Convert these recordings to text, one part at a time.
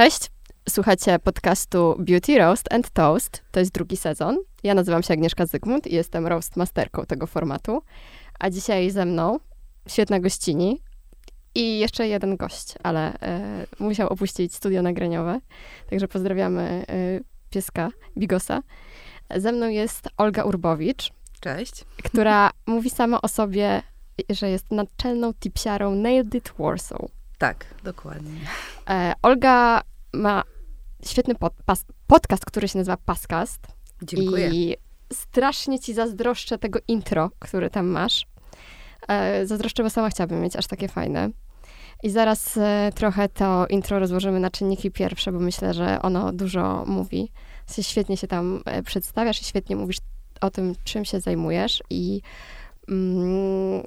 Cześć, słuchacie podcastu Beauty Roast and Toast. To jest drugi sezon. Ja nazywam się Agnieszka Zygmunt i jestem roast masterką tego formatu. A dzisiaj ze mną świetna gościni i jeszcze jeden gość, ale e, musiał opuścić studio nagraniowe. Także pozdrawiamy e, pieska Bigosa. Ze mną jest Olga Urbowicz, Cześć. która mówi sama o sobie, że jest naczelną tipsiarą Nailed It Warsaw. Tak, dokładnie. E, Olga ma świetny pod, pas, podcast, który się nazywa Pascast. Dziękuję. I strasznie ci zazdroszczę tego intro, które tam masz. E, zazdroszczę, bo sama chciałabym mieć aż takie fajne. I zaraz e, trochę to intro rozłożymy na czynniki pierwsze, bo myślę, że ono dużo mówi. Ty świetnie się tam e, przedstawiasz i świetnie mówisz o tym, czym się zajmujesz i mm,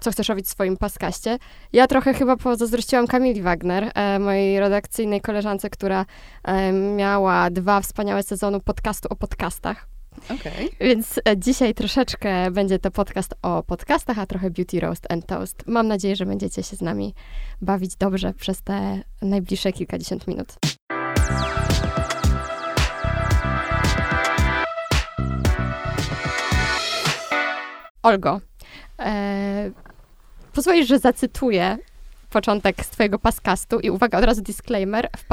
co chcesz robić w swoim paskaście. Ja trochę chyba pozazdrościłam Kamili Wagner, e, mojej redakcyjnej koleżance, która e, miała dwa wspaniałe sezony podcastu o podcastach. Okej. Więc e, dzisiaj troszeczkę będzie to podcast o podcastach, a trochę beauty roast and toast. Mam nadzieję, że będziecie się z nami bawić dobrze przez te najbliższe kilkadziesiąt minut. Olgo, e, pozwolisz, że zacytuję początek z twojego paskastu i uwaga, od razu disclaimer, w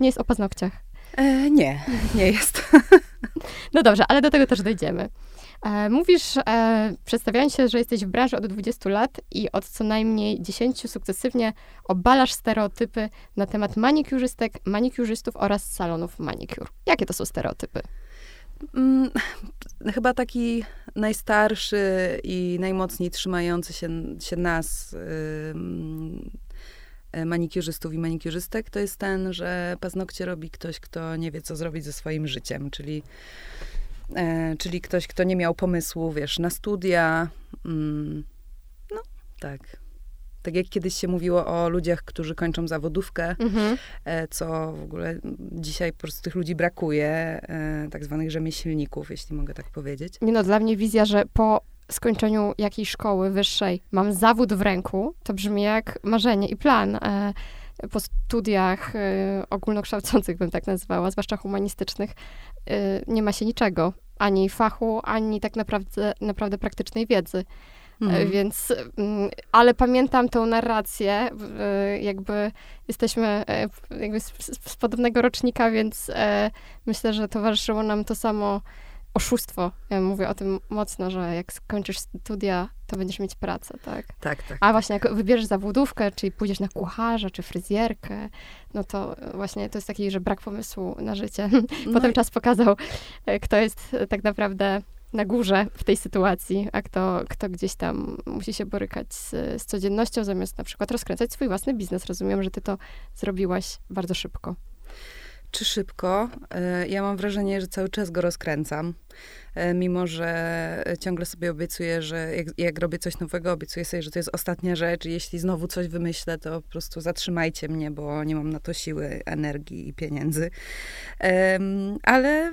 nie jest o paznokciach. E, nie, nie jest. No dobrze, ale do tego też dojdziemy. E, mówisz, e, przedstawiając się, że jesteś w branży od 20 lat i od co najmniej 10 sukcesywnie obalasz stereotypy na temat manikiurzystek, manikiurzystów oraz salonów manikur. Jakie to są stereotypy? Mm, chyba taki najstarszy i najmocniej trzymający się, się nas, e, manikiurzystów i manikiurzystek, to jest ten, że paznokcie robi ktoś, kto nie wie, co zrobić ze swoim życiem, czyli, e, czyli ktoś, kto nie miał pomysłu, wiesz, na studia. Mm, no, tak. Tak jak kiedyś się mówiło o ludziach, którzy kończą zawodówkę, Mhm. e, co w ogóle dzisiaj po prostu tych ludzi brakuje, e, tak zwanych rzemieślników, jeśli mogę tak powiedzieć. Nie no, dla mnie wizja, że po skończeniu jakiejś szkoły wyższej mam zawód w ręku, to brzmi jak marzenie i plan. E, po studiach ogólnokształcących bym tak nazwała, zwłaszcza humanistycznych, nie ma się niczego. Ani fachu, ani tak naprawdę, naprawdę praktycznej wiedzy. E, Mhm. Więc, mm, ale pamiętam tą narrację, e, jakby jesteśmy e, jakby z, z, podobnego rocznika, więc e, myślę, że towarzyszyło nam to samo oszustwo. Ja mówię o tym mocno, że jak skończysz studia, to będziesz mieć pracę, tak? Tak, tak. A właśnie jak wybierzesz zawodówkę, czyli pójdziesz na kucharza, czy fryzjerkę, no to właśnie to jest taki, że brak pomysłu na życie. No Potem i- czas pokazał, e, kto jest e, tak naprawdę na górze w tej sytuacji, a kto, kto gdzieś tam musi się borykać z, z codziennością, zamiast na przykład rozkręcać swój własny biznes. Rozumiem, że ty to zrobiłaś bardzo szybko. Czy szybko? E, Ja mam wrażenie, że cały czas go rozkręcam. E, Mimo, że ciągle sobie obiecuję, że jak, jak robię coś nowego, obiecuję sobie, że to jest ostatnia rzecz. Jeśli znowu coś wymyślę, to po prostu zatrzymajcie mnie, bo nie mam na to siły, energii i pieniędzy. Ale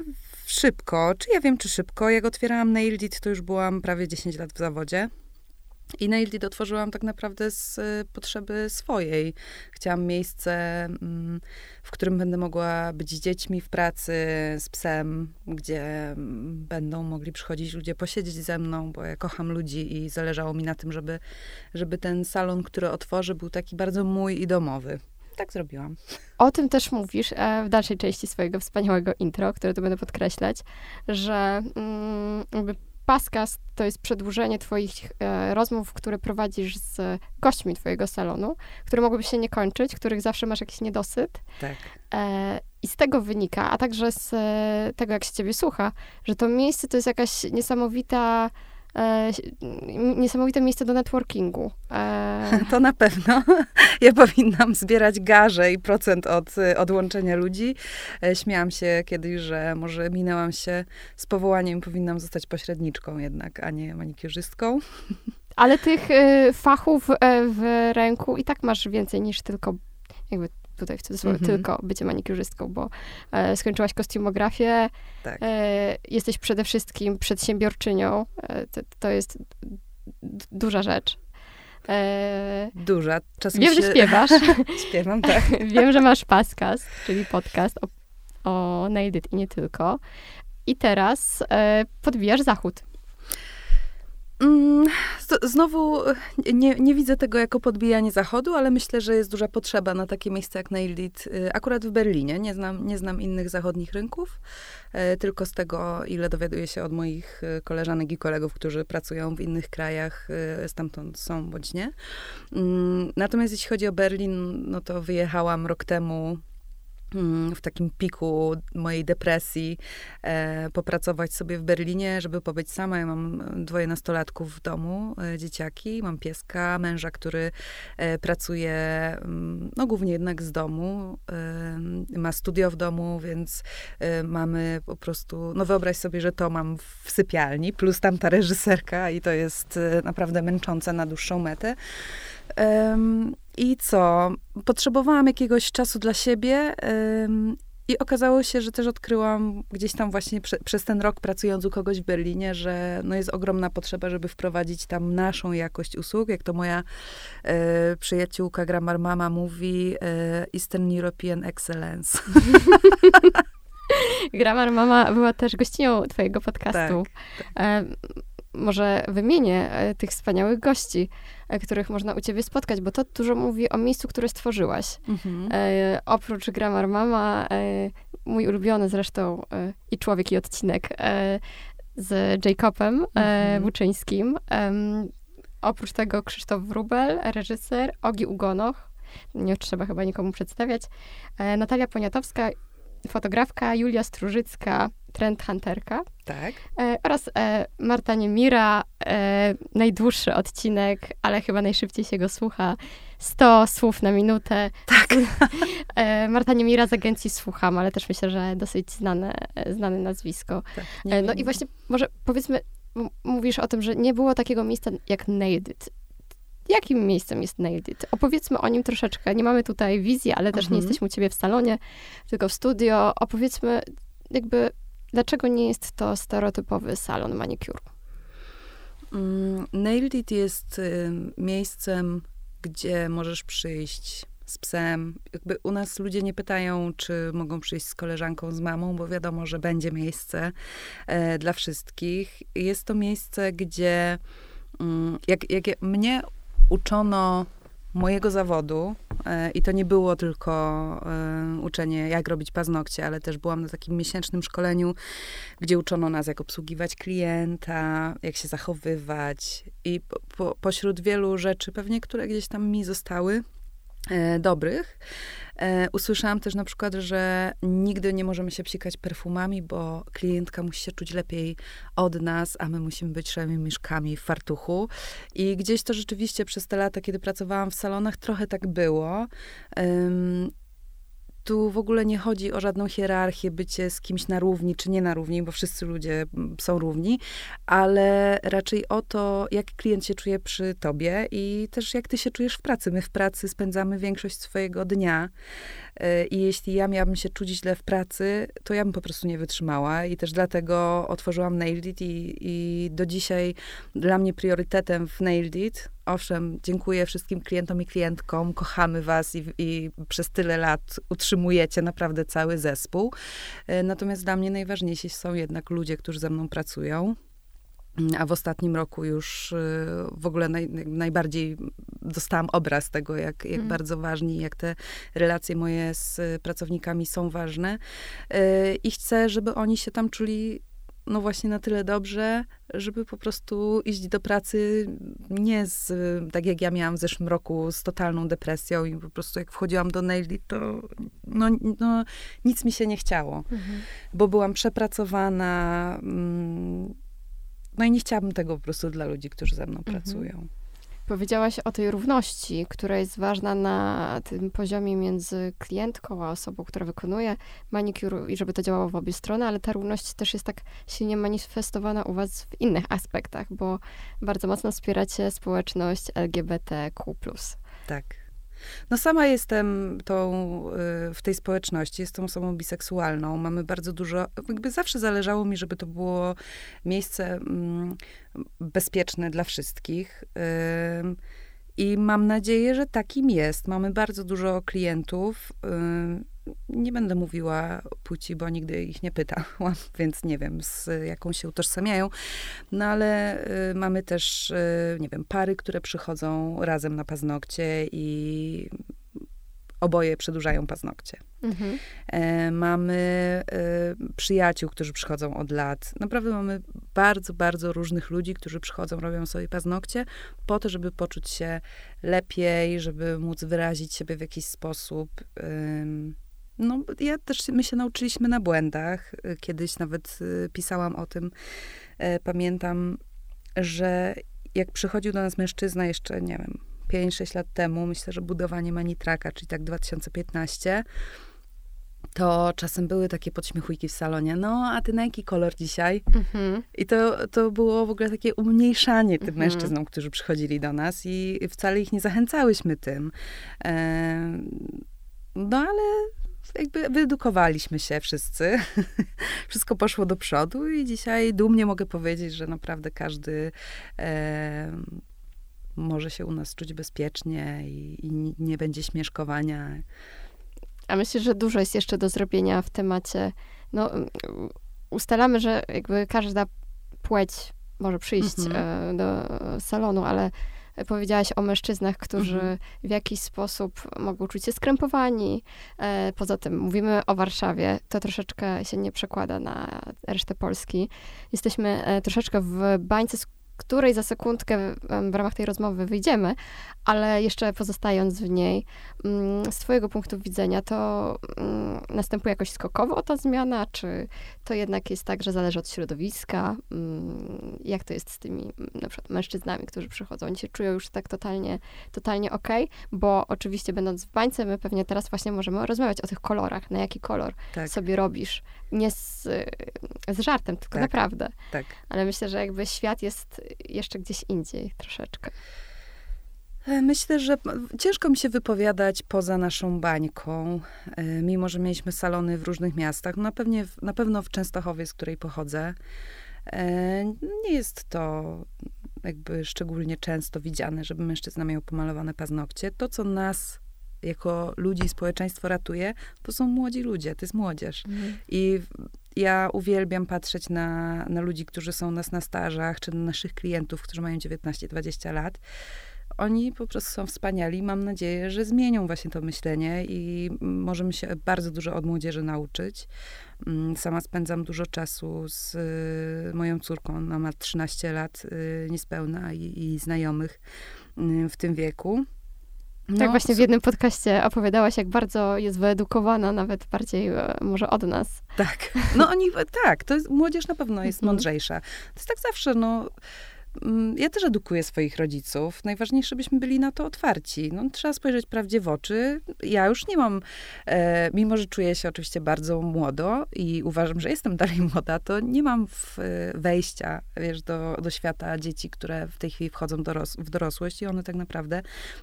szybko, czy ja wiem, czy szybko, jak otwierałam Nailed It, to już byłam prawie 10 lat w zawodzie. I Nailed It otworzyłam tak naprawdę z y, potrzeby swojej. Chciałam miejsce, mm, w którym będę mogła być z dziećmi w pracy, z psem, gdzie mm, będą mogli przychodzić ludzie posiedzieć ze mną, bo ja kocham ludzi i zależało mi na tym, żeby, żeby ten salon, który otworzę, był taki bardzo mój i domowy. Tak zrobiłam. O tym też mówisz e, w dalszej części swojego wspaniałego intro, które tu będę podkreślać, że mm, jakby Pascast to jest przedłużenie twoich e, rozmów, które prowadzisz z gośćmi twojego salonu, które mogłyby się nie kończyć, których zawsze masz jakiś niedosyt. Tak. E, I z tego wynika, a także z e, tego, jak się ciebie słucha, że to miejsce to jest jakaś niesamowita, e, niesamowite miejsce do networkingu. E, To na pewno. Ja powinnam zbierać garze i procent od odłączenia ludzi. E, Śmiałam się kiedyś, że może minęłam się z powołaniem, powinnam zostać pośredniczką jednak, a nie manikiurzystką. Ale tych y, fachów e, w ręku i tak masz więcej niż tylko, jakby tutaj w cudzysłowie, Mhm. tylko bycie manikiurzystką, bo e, skończyłaś kostiumografię, Tak. e, jesteś przede wszystkim przedsiębiorczynią, e, to, to jest d- duża rzecz. E, Duża. Czasem wiem, się... że śpiewasz. Śpiewam, tak. wiem, że masz podcast, czyli podcast o, o Nailed i nie tylko. I teraz e, podbijasz zachód. Mm, znowu nie, nie, widzę tego jako podbijanie zachodu, ale myślę, że jest duża potrzeba na takie miejsce jak Nailed y, akurat w Berlinie. Nie znam, nie znam innych zachodnich rynków, e, tylko z tego, ile dowiaduję się od moich y, koleżanek i kolegów, którzy pracują w innych krajach, stamtąd są bądź nie. Mm, natomiast jeśli chodzi o Berlin, no to wyjechałam rok temu w takim piku mojej depresji, e, popracować sobie w Berlinie, żeby pobyć sama. Ja mam dwoje nastolatków w domu, e, dzieciaki, mam pieska, męża, który e, pracuje, mm, no głównie jednak z domu, e, ma studio w domu, więc e, mamy po prostu, no wyobraź sobie, że to mam w sypialni, plus tamta reżyserka i to jest e, naprawdę męczące na dłuższą metę. I co? Potrzebowałam jakiegoś czasu dla siebie i okazało się, że też odkryłam gdzieś tam właśnie prze, przez ten rok pracując u kogoś w Berlinie, że no jest ogromna potrzeba, żeby wprowadzić tam naszą jakość usług. Jak to moja e, przyjaciółka Grammar Mama mówi, e, Eastern European Excellence. Grammar Mama była też gościnią twojego podcastu. Tak, tak. Może wymienię e, tych wspaniałych gości, e, których można u ciebie spotkać, bo to dużo mówi o miejscu, które stworzyłaś. Mhm. E, oprócz Grammar Mama, e, mój ulubiony zresztą e, i człowiek, i odcinek e, z Jacobem mhm. Buczyńskim. oprócz tego Krzysztof Wrubel, reżyser, Ogi Ugonoch, nie trzeba chyba nikomu przedstawiać, Natalia Poniatowska, fotografka, Julia Strużycka, trend hunterka. Tak. E, oraz e, Marta Niemira, e, najdłuższy odcinek, ale chyba najszybciej się go słucha. 100 słów na minutę. Tak. E, Marta Niemira z agencji Słucham, ale też myślę, że dosyć znane, znane nazwisko. Tak, e, no i właśnie może powiedzmy, mówisz o tym, że nie było takiego miejsca jak Nailed It. Jakim miejscem jest Nailed It? Opowiedzmy o nim troszeczkę. Nie mamy tutaj wizji, ale też nie mhm. jesteśmy u ciebie w salonie, tylko w studio. Opowiedzmy jakby Dlaczego nie jest to stereotypowy salon manicure? Mm, Nailed It jest y, miejscem, gdzie możesz przyjść z psem. Jakby u nas ludzie nie pytają, czy mogą przyjść z koleżanką, z mamą, bo wiadomo, że będzie miejsce e, dla wszystkich. Jest to miejsce, gdzie mm, jak, jak mnie uczono mojego zawodu, e, i to nie było tylko e, uczenie, jak robić paznokcie, ale też byłam na takim miesięcznym szkoleniu, gdzie uczono nas, jak obsługiwać klienta, jak się zachowywać. I po, po, pośród wielu rzeczy, pewnie, które gdzieś tam mi zostały, dobrych, E, usłyszałam też na przykład, że nigdy nie możemy się psikać perfumami, bo klientka musi się czuć lepiej od nas, a my musimy być szalonymi mieszkami w fartuchu. I gdzieś to rzeczywiście przez te lata, kiedy pracowałam w salonach, trochę tak było. Tu w ogóle nie chodzi o żadną hierarchię, bycie z kimś na równi czy nie na równi, bo wszyscy ludzie mm, są równi, ale raczej o to, jak klient się czuje przy tobie i też jak ty się czujesz w pracy. My w pracy spędzamy większość swojego dnia i jeśli ja miałabym się czuć źle w pracy, to ja bym po prostu nie wytrzymała i też dlatego otworzyłam Nailed It i, i do dzisiaj dla mnie priorytetem w Nailed It owszem, dziękuję wszystkim klientom i klientkom, kochamy was i, i, przez tyle lat utrzymujecie naprawdę cały zespół. E, natomiast dla mnie najważniejsi są jednak ludzie, którzy ze mną pracują. A w ostatnim roku już e, w ogóle naj, najbardziej dostałam obraz tego, jak, jak mm. bardzo ważni, jak te relacje moje z pracownikami są ważne. E, I chcę, żeby oni się tam czuli no właśnie na tyle dobrze, żeby po prostu iść do pracy nie z, tak jak ja miałam w zeszłym roku, z totalną depresją i po prostu jak wchodziłam do Naili, to no, no, nic mi się nie chciało, mhm. bo byłam przepracowana, mm, no i nie chciałabym tego po prostu dla ludzi, którzy ze mną mhm. pracują. Powiedziałaś o tej równości, która jest ważna na tym poziomie między klientką a osobą, która wykonuje manicure i żeby to działało w obie strony, ale ta równość też jest tak silnie manifestowana u was w innych aspektach, bo bardzo mocno wspieracie społeczność LGBTQ+. Tak. No sama jestem tą, y, w tej społeczności, jestem osobą biseksualną. Mamy bardzo dużo, jakby zawsze zależało mi, żeby to było miejsce mm, bezpieczne dla wszystkich. I mam nadzieję, że takim jest. Mamy bardzo dużo klientów. Nie będę mówiła płci, bo nigdy ich nie pytałam, więc nie wiem, z jaką się utożsamiają. No ale mamy też, nie wiem, pary, które przychodzą razem na paznokcie i oboje przedłużają paznokcie. Mhm. E, mamy e, przyjaciół, którzy przychodzą od lat. Naprawdę mamy bardzo, bardzo różnych ludzi, którzy przychodzą, robią sobie paznokcie po to, żeby poczuć się lepiej, żeby móc wyrazić siebie w jakiś sposób. No, ja też, my się nauczyliśmy na błędach. Kiedyś nawet e, pisałam o tym. E, pamiętam, że jak przychodził do nas mężczyzna jeszcze, nie wiem, 5-6 lat temu, myślę, że budowanie Manitraka, czyli tak 2015, to czasem były takie podśmiechujki w salonie. No, a ty na jaki kolor dzisiaj? Mhm. I to, to było w ogóle takie umniejszanie tym mhm. mężczyznom, którzy przychodzili do nas i wcale ich nie zachęcałyśmy tym. E, no, ale jakby wyedukowaliśmy się wszyscy. Wszystko poszło do przodu i dzisiaj dumnie mogę powiedzieć, że naprawdę każdy e, może się u nas czuć bezpiecznie i, i nie będzie śmieszkowania. A myślę, że dużo jest jeszcze do zrobienia w temacie. No, ustalamy, że jakby każda płeć może przyjść mhm. E, do salonu, ale powiedziałaś o mężczyznach, którzy mhm. w jakiś sposób mogą czuć się skrępowani. E, poza tym mówimy o Warszawie, to troszeczkę się nie przekłada na resztę Polski. Jesteśmy e, troszeczkę w bańce której za sekundkę w ramach tej rozmowy wyjdziemy, ale jeszcze pozostając w niej, mm, z Twojego punktu widzenia, to mm, następuje jakoś skokowo ta zmiana, czy to jednak jest tak, że zależy od środowiska? Mm, jak to jest z tymi na przykład mężczyznami, którzy przychodzą? Oni się czują już tak totalnie, totalnie okej, okay, bo oczywiście będąc w bańce, my pewnie teraz właśnie możemy rozmawiać o tych kolorach, na jaki kolor tak. sobie robisz. Nie z, z żartem, tylko tak. naprawdę. Tak. Ale myślę, że jakby świat jest jeszcze gdzieś indziej troszeczkę. E, myślę, że ciężko mi się wypowiadać poza naszą bańką, e, mimo że mieliśmy salony w różnych miastach. Na, pewnie, na pewno w Częstochowie, z której pochodzę, e, nie jest to jakby szczególnie często widziane, żeby mężczyzna miał pomalowane paznokcie. To, co nas jako ludzi i społeczeństwo ratuje, to są młodzi ludzie, to jest młodzież. Mhm. I ja uwielbiam patrzeć na, na ludzi, którzy są nas na stażach, czy na naszych klientów, którzy mają 19-20 lat. Oni po prostu są wspaniali. Mam nadzieję, że zmienią właśnie to myślenie i możemy się bardzo dużo od młodzieży nauczyć. Mm, sama spędzam dużo czasu z y, moją córką, ona ma 13 lat y, niespełna i, i znajomych y, w tym wieku. No, tak, właśnie w jednym podcaście opowiadałaś, jak bardzo jest wyedukowana, nawet bardziej e, może od nas. Tak. No oni, tak, to jest, młodzież na pewno jest mhm. mądrzejsza. To jest tak zawsze, no ja też edukuję swoich rodziców. Najważniejsze, byśmy byli na to otwarci. No, trzeba spojrzeć prawdzie w oczy. Ja już nie mam, e, mimo że czuję się oczywiście bardzo młodo i uważam, że jestem dalej młoda, to nie mam w, e, wejścia, wiesz, do, do świata dzieci, które w tej chwili wchodzą doros w dorosłość i one tak naprawdę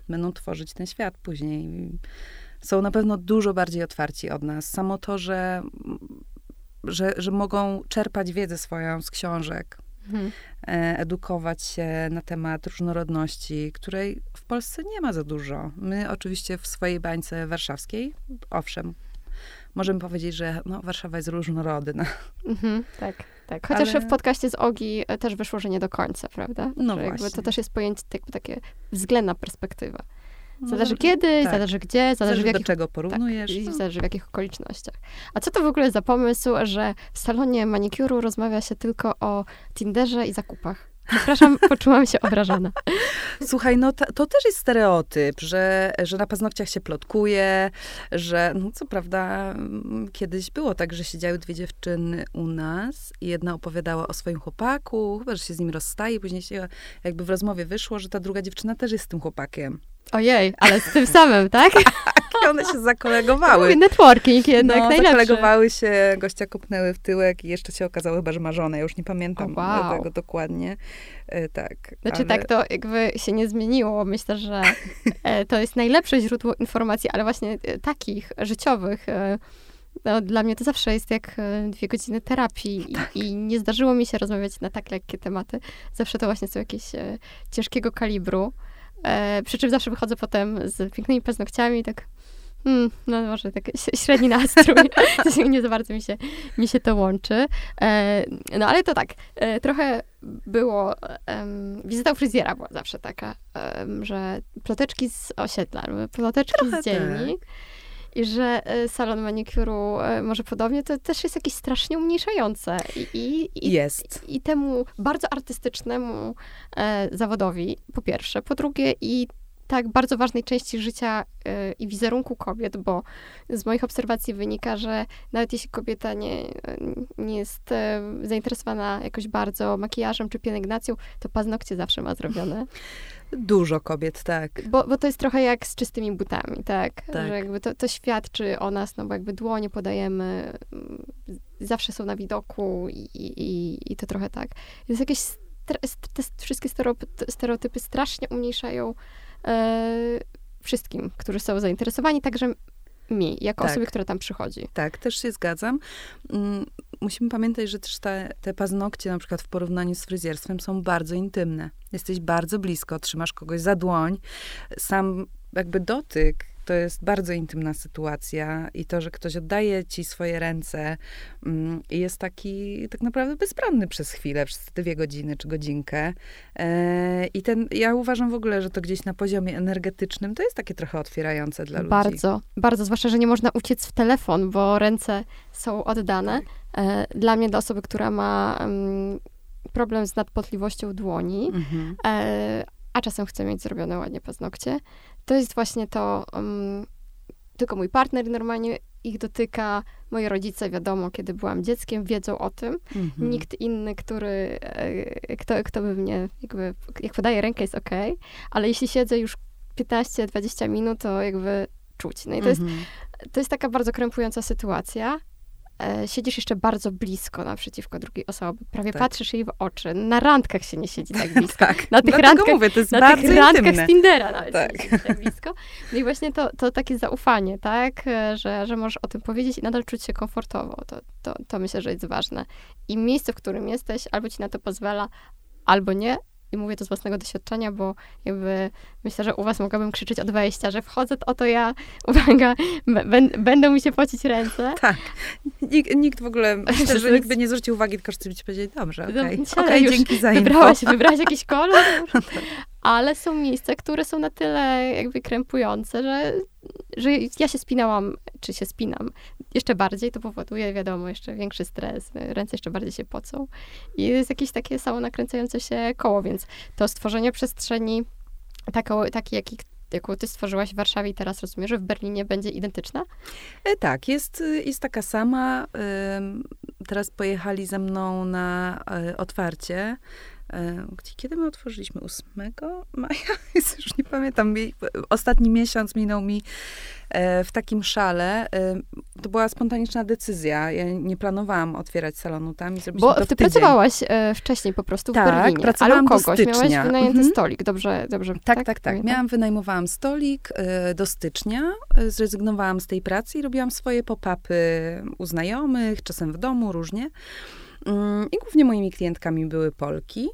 będą tworzyć ten świat później. Są na pewno dużo bardziej otwarci od nas. Samo to, że że, że mogą czerpać wiedzę swoją z książek, mhm. E, edukować się na temat różnorodności, której w Polsce nie ma za dużo. My oczywiście w swojej bańce warszawskiej, owszem, możemy powiedzieć, że no, Warszawa jest różnorodna. Mhm, tak, tak. Chociaż Ale... w podcaście z Ogi e, też wyszło, że nie do końca, prawda? No że właśnie. to też jest pojęcie, tak, takie względna perspektywa. No, zależy kiedy, tak. zależy gdzie, zależy, zależy w jakich, do czego porównujesz. Tak, no. Zależy w jakich okolicznościach. A co to w ogóle za pomysł, że w salonie manikuru rozmawia się tylko o Tinderze i zakupach? Przepraszam, poczułam się obrażona. Słuchaj, no to, to, też jest stereotyp, że, że na paznokciach się plotkuje, że no co prawda mm, kiedyś było tak, że siedziały dwie dziewczyny u nas i jedna opowiadała o swoim chłopaku, chyba, że się z nim rozstaje, później się jakby w rozmowie wyszło, że ta druga dziewczyna też jest z tym chłopakiem. Ojej, ale z tym samym, tak? I one się zakolegowały. Networking jednak, no, najlepszy. zakolegowały się, gościa kopnęły w tyłek i jeszcze się okazało chyba, że ma żonę. Ja już nie pamiętam oh, wow. tego dokładnie. E, tak. Znaczy ale... tak, to jakby się nie zmieniło. Myślę, że e, to jest najlepsze źródło informacji, ale właśnie e, takich życiowych. E, no, dla mnie to zawsze jest jak dwie godziny terapii tak. i, nie zdarzyło mi się rozmawiać na tak lekkie tematy. Zawsze to właśnie są jakieś ciężkiego kalibru. E, przy czym zawsze wychodzę potem z pięknymi paznokciami, tak Hmm, no może tak średni nastrój. nie za bardzo mi się, mi się to łączy. E, no ale to tak, e, trochę było, um, wizyta u fryzjera była zawsze taka, um, że ploteczki z osiedla, ploteczki trochę z dzielni. Tak. I że e, salon manikuru e, może podobnie, to też jest jakieś strasznie umniejszające. I, i, i jest. I, I, temu bardzo artystycznemu e, zawodowi, po pierwsze. Po drugie, i tak bardzo ważnej części życia y, i wizerunku kobiet, bo z moich obserwacji wynika, że nawet jeśli kobieta nie, nie jest y, zainteresowana jakoś bardzo makijażem czy pielęgnacją, to paznokcie zawsze ma zrobione. Dużo kobiet, tak. Bo, bo to jest trochę jak z czystymi butami, tak? tak. Że jakby to, to świadczy o nas, no bo jakby dłonie podajemy, mm, zawsze są na widoku i, i, i to trochę tak. Jest jakieś, te wszystkie stereotypy strasznie umniejszają e, wszystkim, którzy są zainteresowani, także mi, jako tak. osobie, która tam przychodzi. Tak, też się zgadzam. Musimy pamiętać, że też te, te paznokcie, na przykład w porównaniu z fryzjerstwem, są bardzo intymne. Jesteś bardzo blisko, trzymasz kogoś za dłoń. Sam jakby dotyk to jest bardzo intymna sytuacja i to, że ktoś oddaje ci swoje ręce mm, i jest taki tak naprawdę bezbronny przez chwilę, przez dwie godziny czy godzinkę. E, I ten, ja uważam w ogóle, że to gdzieś na poziomie energetycznym to jest takie trochę otwierające dla ludzi. Bardzo, bardzo, zwłaszcza, że nie można uciec w telefon, bo ręce są oddane. E, dla mnie, dla osoby, która ma mm, problem z nadpotliwością dłoni, mhm. E, a czasem chcę mieć zrobione ładnie paznokcie, to jest właśnie to, um, tylko mój partner normalnie ich dotyka, moi rodzice, wiadomo, kiedy byłam dzieckiem, wiedzą o tym. Mhm. Nikt inny, który, e, kto, kto by mnie, jakby, jak podaje rękę, jest ok, ale jeśli siedzę już 15-20 minut, to jakby czuć. No i to, mhm. jest, to jest taka bardzo krępująca sytuacja, siedzisz jeszcze bardzo blisko naprzeciwko drugiej osoby, prawie tak. patrzysz jej w oczy. Na randkach się nie siedzi tak blisko. tak, na tych randkach, mówię, to jest na bardzo tych randkach z Tindera nawet tak. się tak blisko. No i właśnie to, to takie zaufanie, tak, e, że, że możesz o tym powiedzieć i nadal czuć się komfortowo. To, to, to myślę, że jest ważne. I miejsce, w którym jesteś, albo ci na to pozwala, albo nie, i mówię to z własnego doświadczenia, bo jakby myślę, że u was mogłabym krzyczeć od wejścia, że wchodzę, oto ja, uwaga, będą mi się pocić ręce. Tak. Nikt, nikt w ogóle, myślę, że nikt by nie zwrócił uwagi, tylko wszyscy by ci powiedzieli, dobrze, okej, okay. No, okay, dzięki za info. Wybrałaś, wybrałaś jakiś kolor? Ale są miejsca, które są na tyle jakby krępujące, że, że ja się spinałam, czy się spinam jeszcze bardziej, to powoduje, wiadomo, jeszcze większy stres, ręce jeszcze bardziej się pocą i jest jakieś takie samo nakręcające się koło, więc to stworzenie przestrzeni taką, takiej, jaką ty stworzyłaś w Warszawie i teraz rozumiem, że w Berlinie będzie identyczna? E, tak, jest, jest taka sama. Teraz pojechali ze mną na e, otwarcie kiedy my otworzyliśmy? 8 maja? Już nie pamiętam. Ostatni miesiąc minął mi e, w takim szale. E, to była spontaniczna decyzja. Ja nie planowałam otwierać salonu tam i zrobić Bo to ty pracowałaś wcześniej po prostu w tak, Berlinie. pracowałam ale u kogoś. Do stycznia. Miałaś wynajęty mhm. stolik. Dobrze, dobrze. Tak, tak, tak. tak. Miałam, wynajmowałam stolik do stycznia. Zrezygnowałam z tej pracy i robiłam swoje pop-upy u znajomych, czasem w domu, różnie. Mm, I głównie moimi klientkami były Polki.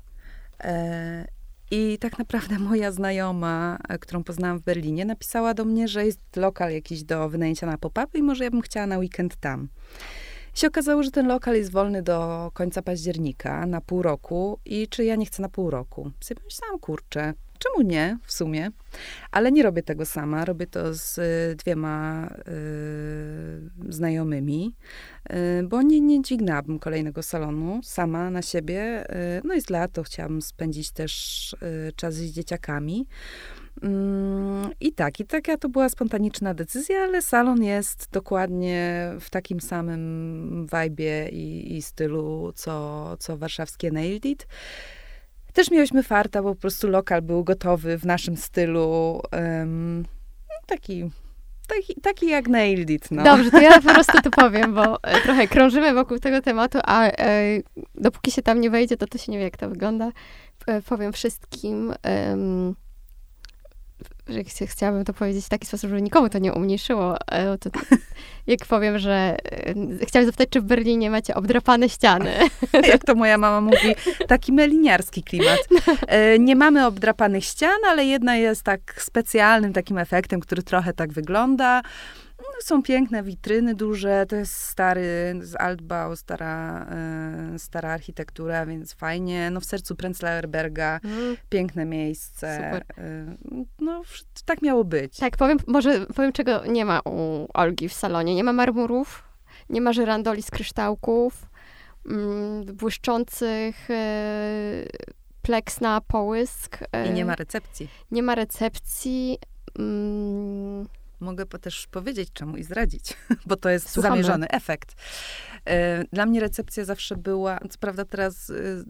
E, I tak naprawdę moja znajoma, e, którą poznałam w Berlinie, napisała do mnie, że jest lokal jakiś do wynajęcia na pop-upy i może ja bym chciała na weekend tam. I się okazało, że ten lokal jest wolny do końca października, na pół roku i czy ja nie chcę na pół roku. Sobie pomyślałam, kurczę, Czemu nie w sumie? Ale nie robię tego sama. Robię to z y, dwiema y, znajomymi, y, bo nie, nie dźwignęłabym kolejnego salonu sama na siebie. Y, no jest lato, chciałabym spędzić też y, czas z dzieciakami. Mm, I tak, i taka to była spontaniczna decyzja, ale salon jest dokładnie w takim samym vibe i, i stylu, co, co warszawskie Nailed It. Też miałyśmy farta, bo po prostu lokal był gotowy w naszym stylu. Um, taki Taki, taki jak Nailed It, no. Dobrze, to ja po prostu to powiem, bo e, trochę krążymy wokół tego tematu, a e, dopóki się tam nie wejdzie, to to się nie wie, jak to wygląda. E, powiem wszystkim, że ch- chciałabym to powiedzieć w taki sposób, żeby nikomu to nie umniejszyło. e, To, jak powiem, że e, chciałam zapytać, czy w Berlinie macie obdrapane ściany. Jak to moja mama mówi, taki meliniarski klimat. E, Nie mamy obdrapanych ścian, ale jedna jest tak specjalnym takim efektem, który trochę tak wygląda. Są piękne witryny duże, to jest stary, z Altbau, stara, e, stara architektura, więc fajnie. No w sercu Prenzlauer Berga, piękne miejsce. Super. E, No tak miało być. Tak, powiem, może powiem, czego nie ma u Olgi w salonie. Nie ma marmurów, nie ma żyrandoli z kryształków, mm, błyszczących e, pleks na połysk. I nie ma recepcji. nie ma recepcji. Mm, Mogę też powiedzieć czemu i zdradzić, bo to jest Słuchamy. zamierzony efekt. E, Dla mnie recepcja zawsze była, co prawda teraz y,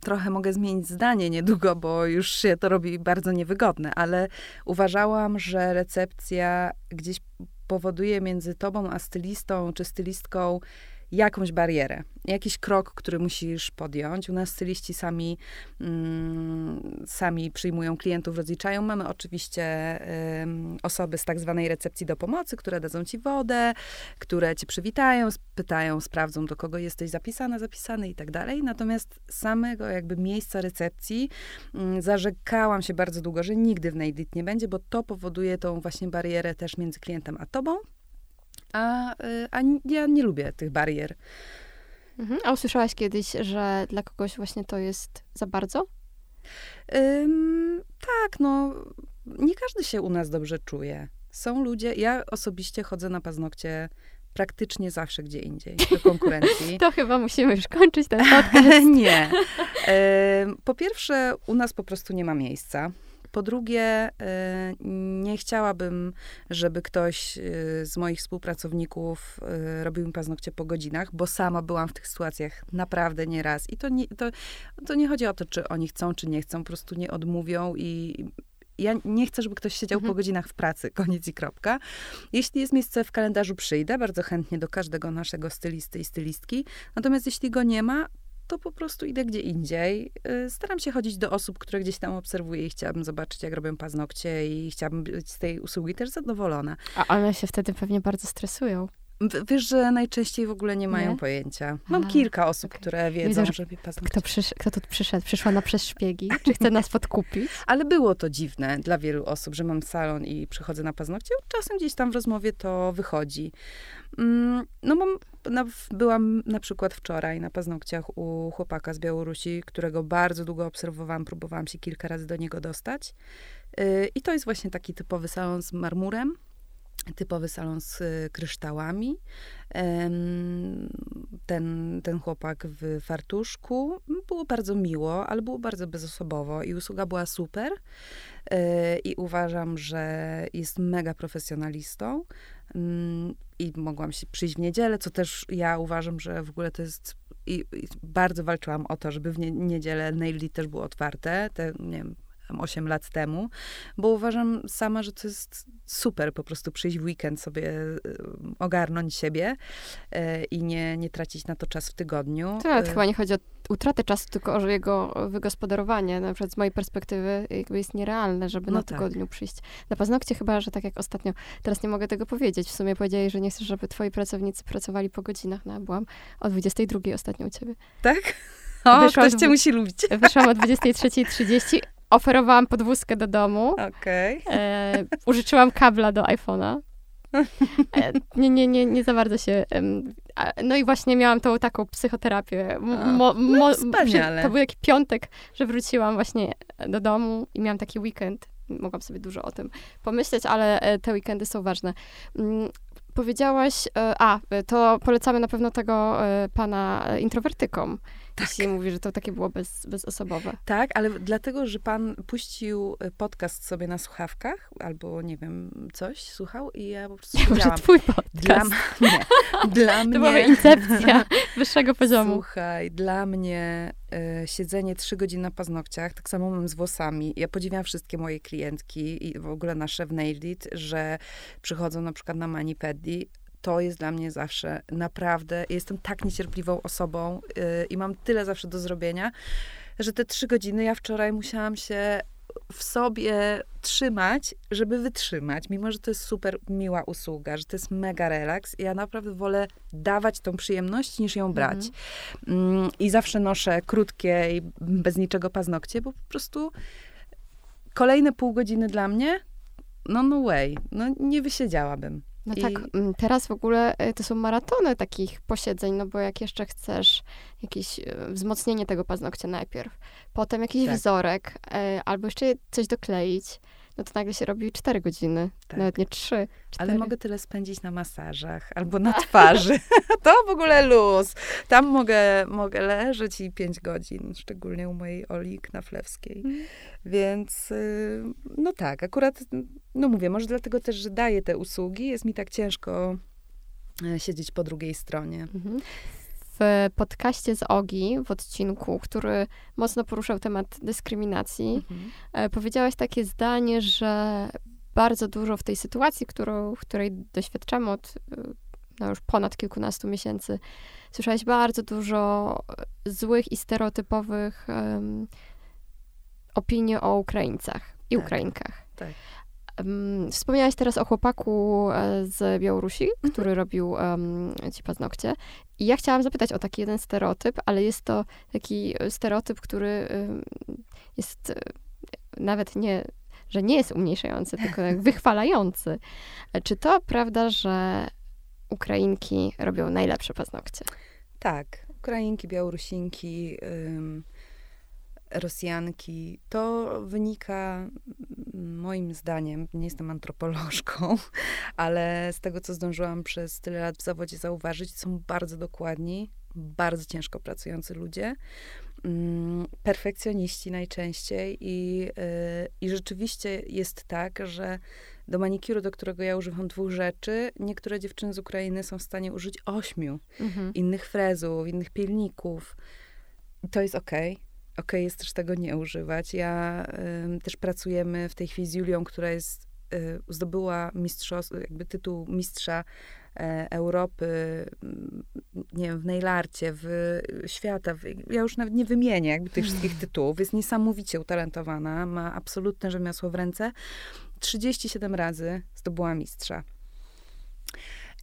trochę mogę zmienić zdanie niedługo, bo już się to robi bardzo niewygodne, ale uważałam, że recepcja gdzieś powoduje między tobą a stylistą czy stylistką jakąś barierę, jakiś krok, który musisz podjąć. U nas styliści sami, mm, sami przyjmują klientów, rozliczają. Mamy oczywiście osoby z tak zwanej recepcji do pomocy, które dadzą ci wodę, które cię przywitają, pytają, sprawdzą, do kogo jesteś zapisana, zapisany i tak dalej. Natomiast samego jakby miejsca recepcji mm, zarzekałam się bardzo długo, że nigdy w Nailed nie będzie, bo to powoduje tą właśnie barierę też między klientem a tobą. A, y, a ja nie lubię tych barier. mhm. A usłyszałaś kiedyś, że dla kogoś właśnie to jest za bardzo? Ym, tak, no, nie każdy się u nas dobrze czuje. Są ludzie, ja osobiście chodzę na paznokcie praktycznie zawsze gdzie indziej, do konkurencji. To chyba musimy już kończyć ten podcast. nie. Po pierwsze, u nas po prostu nie ma miejsca. Po drugie, y, nie chciałabym, żeby ktoś y, z moich współpracowników y, robił mi paznokcie po godzinach, bo sama byłam w tych sytuacjach naprawdę nieraz. I to nie, to, to nie chodzi o to, czy oni chcą, czy nie chcą, po prostu nie odmówią i ja nie chcę, żeby ktoś siedział Mhm. po godzinach w pracy, koniec i kropka. Jeśli jest miejsce w kalendarzu, przyjdę bardzo chętnie do każdego naszego stylisty i stylistki. Natomiast jeśli go nie ma, to po prostu idę gdzie indziej. Y, Staram się chodzić do osób, które gdzieś tam obserwuję i chciałabym zobaczyć, jak robią paznokcie i chciałabym być z tej usługi też zadowolona. A one się wtedy pewnie bardzo stresują. Wiesz, że najczęściej w ogóle nie mają Nie? pojęcia. Mam A, kilka osób, okej. które wiedzą, widzę, że że robię paznokcie. Kto, przysz, kto tu przyszedł? Przyszła na przez szpiegi? Czy chce nas podkupić? Ale było to dziwne dla wielu osób, że mam salon i przychodzę na paznokcie. Czasem gdzieś tam w rozmowie to wychodzi. Mm, No mam, na, byłam na przykład wczoraj na paznokciach u chłopaka z Białorusi, którego bardzo długo obserwowałam, próbowałam się kilka razy do niego dostać. Yy, I to jest właśnie taki typowy salon z marmurem, typowy salon z y, kryształami. Ten, ten chłopak w fartuszku. Było bardzo miło, ale było bardzo bezosobowo i usługa była super. E, I uważam, że jest mega profesjonalistą. Mm, I mogłam się przyjść w niedzielę, co też ja uważam, że w ogóle to jest. I, i bardzo walczyłam o to, żeby w nie, niedzielę Nailly też było otwarte. Te, nie wiem, tam 8 lat temu, bo uważam sama, że to jest super po prostu przyjść w weekend sobie y, ogarnąć siebie y, i nie, nie tracić na to czas w tygodniu. To nawet Y, chyba nie chodzi o utratę czasu, tylko o jego wygospodarowanie. Na przykład z mojej perspektywy jakby jest nierealne, żeby No na tak. tygodniu przyjść na paznokcie, chyba, że tak jak ostatnio, teraz nie mogę tego powiedzieć. W sumie powiedziałeś, że nie chcesz, żeby twoi pracownicy pracowali po godzinach. No, byłam o 22 ostatnio u ciebie. Tak? O, Wyszłam ktoś cię musi lubić. Wyszłam o 23.30, oferowałam podwózkę do domu, Okej. e, użyczyłam kabla do iPhone'a. E, nie, nie, nie, nie za bardzo się. no i właśnie miałam tą taką psychoterapię. Mo, no mo, to był jakiś piątek, że wróciłam właśnie do domu i miałam taki weekend. Mogłam sobie dużo o tym pomyśleć, ale e, te weekendy są ważne. Mm, Powiedziałaś, a, to polecamy na pewno tego pana introwertykom. Tak. Jeśli mówi, że to takie było bez, bezosobowe. Tak, ale dlatego, że pan puścił y, podcast sobie na słuchawkach, albo nie wiem, coś słuchał i ja po prostu Może powiedziałam, twój dla, podcast. m- nie, dla To była mnie... incepcja wyższego poziomu. Słuchaj, dla mnie e, siedzenie trzy godziny na paznokciach, tak samo mam z włosami. Ja podziwiam wszystkie moje klientki i w ogóle nasze w Nailed, że przychodzą na przykład na manipedi. To jest dla mnie zawsze naprawdę, jestem tak niecierpliwą osobą e, i mam tyle zawsze do zrobienia, że te trzy godziny ja wczoraj musiałam się w sobie trzymać, żeby wytrzymać, mimo że to jest super miła usługa, że to jest mega relaks. Ja naprawdę wolę dawać tą przyjemność, niż ją brać. Mm, I zawsze noszę krótkie i bez niczego paznokcie, bo po prostu kolejne pół godziny dla mnie, no no way, no nie wysiedziałabym. No I- tak, mm, teraz w ogóle e, to są maratony takich posiedzeń, no bo jak jeszcze chcesz jakieś e, wzmocnienie tego paznokcia najpierw, potem jakiś Tak. wzorek, e, albo jeszcze coś dokleić, no to nagle się robi 4 godziny, Tak. nawet nie 3, 4. Ale mogę tyle spędzić na masażach albo na twarzy. to w ogóle luz. Tam mogę, mogę leżeć i 5 godzin, szczególnie u mojej Oli Knaflewskiej. Mm. Więc y, no tak, akurat, no mówię, może dlatego też, że daję te usługi, jest mi tak ciężko e, siedzieć po drugiej stronie. Mhm. W podcaście z Ogi, w odcinku, który mocno poruszał temat dyskryminacji, Mhm. e, powiedziałaś takie zdanie, że bardzo dużo w tej sytuacji, którą, której doświadczamy od e, no już ponad kilkunastu miesięcy, słyszałaś bardzo dużo e, złych i stereotypowych em, opinii o Ukraińcach i Tak. Ukrainkach. Tak. Wspomniałaś teraz o chłopaku e, z Białorusi, Mhm. który robił um, ci paznokcie. I ja chciałam zapytać o taki jeden stereotyp, ale jest to taki e, stereotyp, który jest e, nawet nie, że nie jest umniejszający, tylko wychwalający. Czy to prawda, że Ukrainki robią najlepsze paznokcie? Tak, Ukrainki, Białorusinki, ym, Rosjanki. To wynika moim zdaniem, nie jestem antropolożką, ale z tego, co zdążyłam przez tyle lat w zawodzie zauważyć, są bardzo dokładni, bardzo ciężko pracujący ludzie, mm, perfekcjoniści najczęściej i, y, i rzeczywiście jest tak, że do manikuru, do którego ja używam dwóch rzeczy, niektóre dziewczyny z Ukrainy są w stanie użyć ośmiu Mhm. innych frezów, innych pilników. I To jest okej. Okej jest też tego nie używać. Ja ym, też pracujemy w tej chwili z Julią, która jest, y, zdobyła jakby tytuł mistrza e, Europy, nie wiem, w nailarcie, w świata. W, ja już nawet nie wymienię jakby tych wszystkich tytułów. Jest niesamowicie utalentowana, ma absolutne rzemiosło w ręce. 37 razy zdobyła mistrza.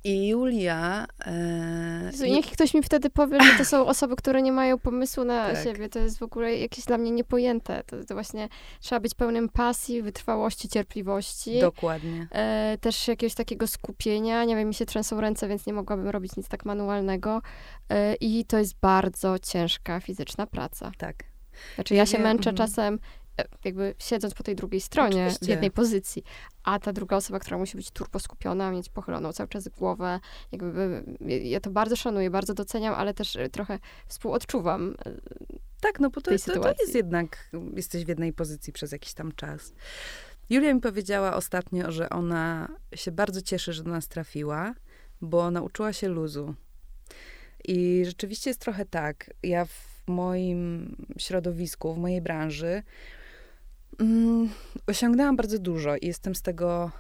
I Julia... E, Jezu, niech ktoś mi wtedy powie, że to są osoby, które nie mają pomysłu na Tak. siebie. To jest w ogóle jakieś dla mnie niepojęte. To, to właśnie trzeba być pełnym pasji, wytrwałości, cierpliwości. Dokładnie. E, też jakiegoś takiego skupienia. Nie wiem, mi się trzęsą ręce, więc nie mogłabym robić nic tak manualnego. E, I to jest bardzo ciężka fizyczna praca. Tak. Znaczy ja się męczę mhm. czasem jakby siedząc po tej drugiej stronie, Oczywiście. w jednej pozycji, a ta druga osoba, która musi być turbo skupiona, mieć pochyloną cały czas głowę, jakby ja to bardzo szanuję, bardzo doceniam, ale też e, trochę współodczuwam. Tak, no bo to, to, to jest jednak, jesteś w jednej pozycji przez jakiś tam czas. Julia mi powiedziała ostatnio, że ona się bardzo cieszy, że do nas trafiła, bo nauczyła się luzu. I rzeczywiście jest trochę tak. Ja w moim środowisku, w mojej branży mm, osiągnęłam bardzo dużo i jestem z tego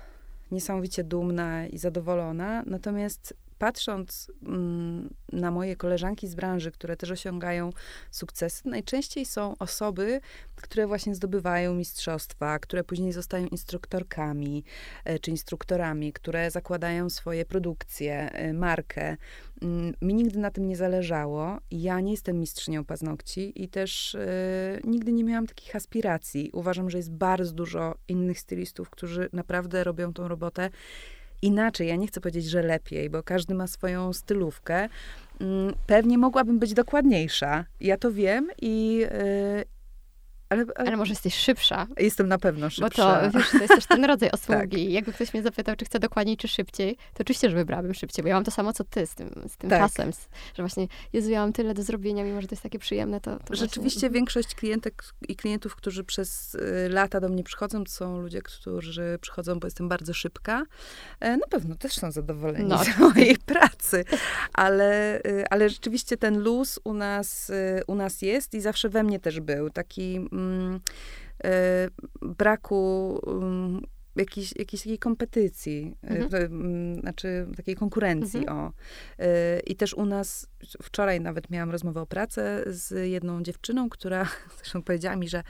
niesamowicie dumna i zadowolona. Natomiast patrząc mm, na moje koleżanki z branży, które też osiągają sukcesy, najczęściej są osoby, które właśnie zdobywają mistrzostwa, które później zostają instruktorkami e, czy instruktorami, które zakładają swoje produkcje, e, markę. Mm, Mi nigdy na tym nie zależało. Ja nie jestem mistrzynią paznokci i też e, nigdy nie miałam takich aspiracji. Uważam, że jest bardzo dużo innych stylistów, którzy naprawdę robią tą robotę inaczej. Ja nie chcę powiedzieć, że lepiej, bo każdy ma swoją stylówkę. Mm, Pewnie mogłabym być dokładniejsza. Ja to wiem i. ale, ale Ale może jesteś szybsza, jestem na pewno bo szybsza. to, wiesz, to jest też ten rodzaj osługi. Jakby ktoś mnie zapytał, czy chcę dokładniej, czy szybciej, to oczywiście, że wybrałabym szybciej, bo ja mam to samo, co ty z tym, z tym Tak. czasem, że właśnie, Jezu, ja mam tyle do zrobienia, mimo że to jest takie przyjemne, to, to Rzeczywiście właśnie, większość klientek i klientów, którzy przez y, lata do mnie przychodzą, to są ludzie, którzy przychodzą, bo jestem bardzo szybka. E, Na pewno też są zadowoleni No. z mojej pracy, ale, y, ale rzeczywiście ten luz u nas, y, u nas jest i zawsze we mnie też był. Taki braku mm, jakiejś, jakiejś takiej kompetycji, y, Mhm. mm, znaczy takiej konkurencji, Mhm. o. Y, I też u nas, wczoraj nawet miałam rozmowę o pracę z jedną dziewczyną, która zresztą powiedziała mi, że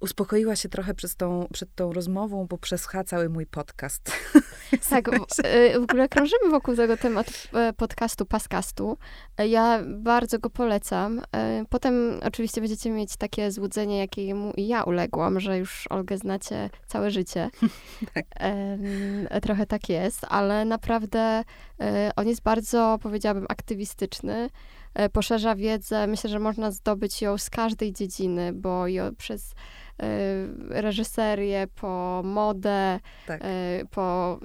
uspokoiła się trochę przez tą, przed tą rozmową, bo przeschła cały mój podcast. Tak, w, y, w ogóle krążymy wokół tego tematu e, podcastu, paskastu. E, ja bardzo go polecam. E, potem oczywiście będziecie mieć takie złudzenie, jakiemu i ja uległam, że już Olgę znacie całe życie. tak. Trochę tak jest, ale naprawdę on jest bardzo, powiedziałabym, aktywistyczny poszerza wiedzę. Myślę, że można zdobyć ją z każdej dziedziny, bo przez reżyserię, po modę, tak. Y, po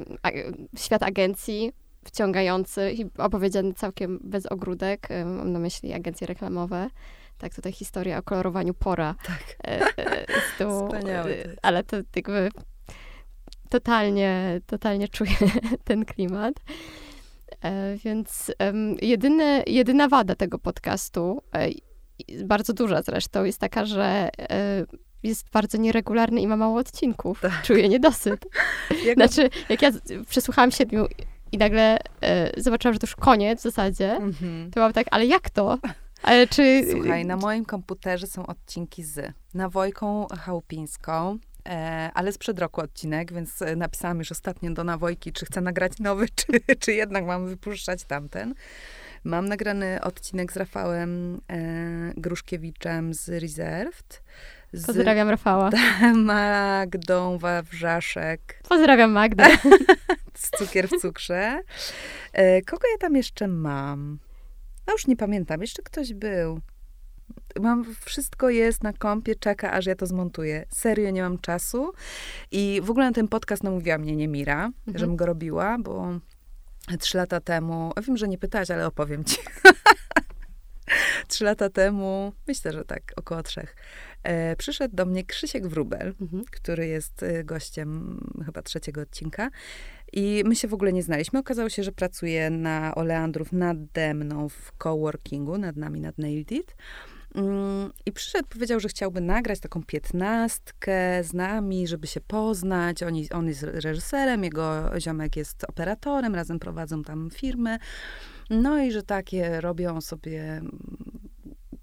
świat agencji wciągający i opowiedziany całkiem bez ogródek. Y, mam na myśli agencje reklamowe. Tak, tutaj historia o kolorowaniu pora. Tak. Tu, ale to jakby totalnie, totalnie czuję ten klimat. Więc jedyny, jedyna wada tego podcastu, bardzo duża zresztą, jest taka, że jest bardzo nieregularny i ma mało odcinków. Tak. Czuję niedosyt. jak znaczy, jak ja przesłuchałam siedmiu i nagle e, zobaczyłam, że to już koniec w zasadzie, mm-hmm. to byłam tak, ale jak to? Ale czy... Słuchaj, na moim komputerze są odcinki z Nawojką Chałupińską, e, ale sprzed roku odcinek, więc e, napisałam już ostatnio do Nawojki, czy chcę nagrać nowy, czy, czy jednak mam wypuszczać tamten. Mam nagrany odcinek z Rafałem e, Gruszkiewiczem z Reserved. Z Pozdrawiam Rafała. Magdą Wawrzaszek. Pozdrawiam Magdę. z cukier w cukrze. E, kogo ja tam jeszcze mam? No już nie pamiętam. Jeszcze ktoś był. Mam, wszystko jest na kompie, czeka, aż ja to zmontuję. Serio, nie mam czasu. I w ogóle na ten podcast namówiła mnie Niemira, mhm. żebym go robiła, bo trzy lata temu, wiem, że nie pytałaś, ale opowiem ci. trzy lata temu, myślę, że tak, około trzech, e, przyszedł do mnie Krzysiek Wrubel, mhm. który jest e, gościem chyba trzeciego odcinka. I my się w ogóle nie znaliśmy. Okazało się, że pracuje na Oleandrów nade mną w coworkingu, nad nami, nad Nailed It. Mm, I przyszedł, powiedział, że chciałby nagrać taką piętnastkę z nami, żeby się poznać. On, on jest reżyserem, jego ziomek jest operatorem, razem prowadzą tam firmę. No i że takie robią sobie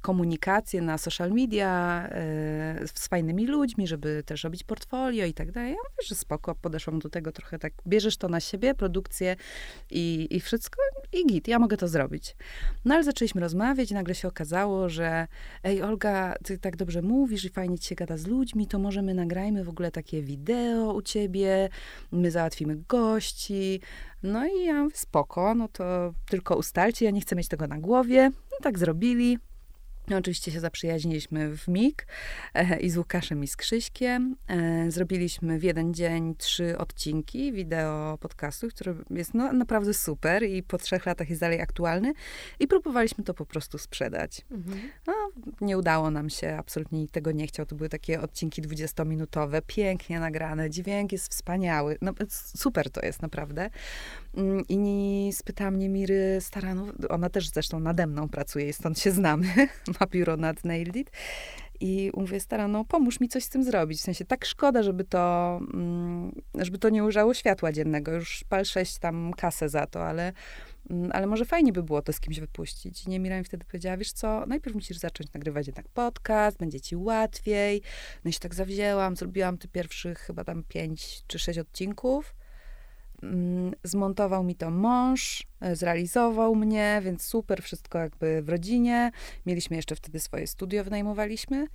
komunikację na social media e, z fajnymi ludźmi, żeby też robić portfolio i tak dalej. Ja mówię, że spoko, podeszłam do tego trochę tak, bierzesz to na siebie, produkcję i, i wszystko i git, ja mogę to zrobić. No ale zaczęliśmy rozmawiać i nagle się okazało, że ej Olga, ty tak dobrze mówisz i fajnie ci się gada z ludźmi, to może my nagrajmy w ogóle takie wideo u ciebie, my załatwimy gości. No i ja mówię, spoko, no to tylko ustalcie, ja nie chcę mieć tego na głowie. No tak zrobili. No, oczywiście się zaprzyjaźniliśmy w MIG e, i z Łukaszem i z Krzyśkiem. E, zrobiliśmy w jeden dzień trzy odcinki wideo podcastu, który jest no, naprawdę super i po trzech latach jest dalej aktualny. I próbowaliśmy to po prostu sprzedać. Mhm. No, nie udało nam się, absolutnie nikt tego nie chciał. To były takie odcinki 20-minutowe, pięknie nagrane, dźwięk jest wspaniały. No, super to jest naprawdę. Mm, I spytała mnie Miry Staranów, ona też zresztą nade mną pracuje i stąd się znamy, ma biuro nad Nailed It. I mówię, stara, no pomóż mi coś z tym zrobić. W sensie tak szkoda, żeby to, mm, żeby to nie ujrzało światła dziennego. Już pal sześć tam kasę za to, ale, mm, ale może fajnie by było to z kimś wypuścić. I Niemira mi wtedy powiedziała, wiesz co, najpierw musisz zacząć nagrywać jednak podcast, będzie ci łatwiej. No i się tak zawzięłam, zrobiłam te pierwszych chyba tam pięć czy sześć odcinków. Mm, zmontował mi to mąż, e, zrealizował mnie, więc super, wszystko jakby w rodzinie. Mieliśmy jeszcze wtedy swoje studio, wynajmowaliśmy.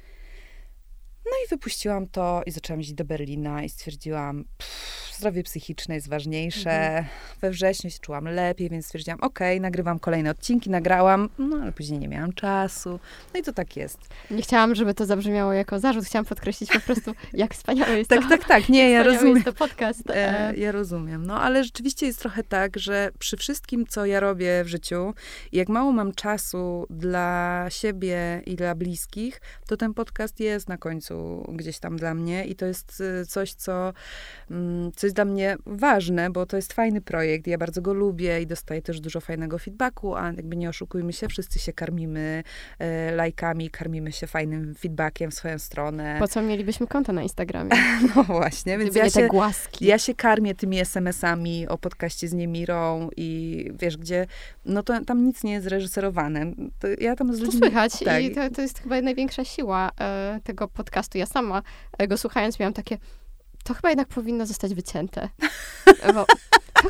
No i wypuściłam to i zaczęłam iść do Berlina i stwierdziłam, pff, zdrowie psychiczne jest ważniejsze. Mhm. We wrześniu się czułam lepiej, więc stwierdziłam, okay, nagrywam kolejne odcinki, nagrałam, no ale później nie miałam czasu. No i to tak jest. Nie chciałam, żeby to zabrzmiało jako zarzut, chciałam podkreślić po prostu, jak wspaniały jest tak, to. Tak, tak, tak, nie, ja rozumiem. jest to podcast. E, ja rozumiem, no ale rzeczywiście jest trochę tak, że przy wszystkim, co ja robię w życiu, jak mało mam czasu dla siebie i dla bliskich, to ten podcast jest na końcu gdzieś tam dla mnie i to jest y, coś, co, mm, co jest dla mnie ważne, bo to jest fajny projekt, ja bardzo go lubię i dostaję też dużo fajnego feedbacku, a jakby nie oszukujmy się, wszyscy się karmimy e, lajkami, karmimy się fajnym feedbackiem w swoją stronę. Po co mielibyśmy konto na Instagramie? No właśnie, więc Gdyby ja się, głaski. ja się karmię tymi SMS-ami o podcaście z Niemirą i wiesz, gdzie, no to tam nic nie jest reżyserowane. To ja tam z To ludźmi... słychać tak. i to, to jest chyba największa siła e, tego podcastu. Ja sama e, go słuchając miałam takie, to chyba jednak powinno zostać wycięte. Bo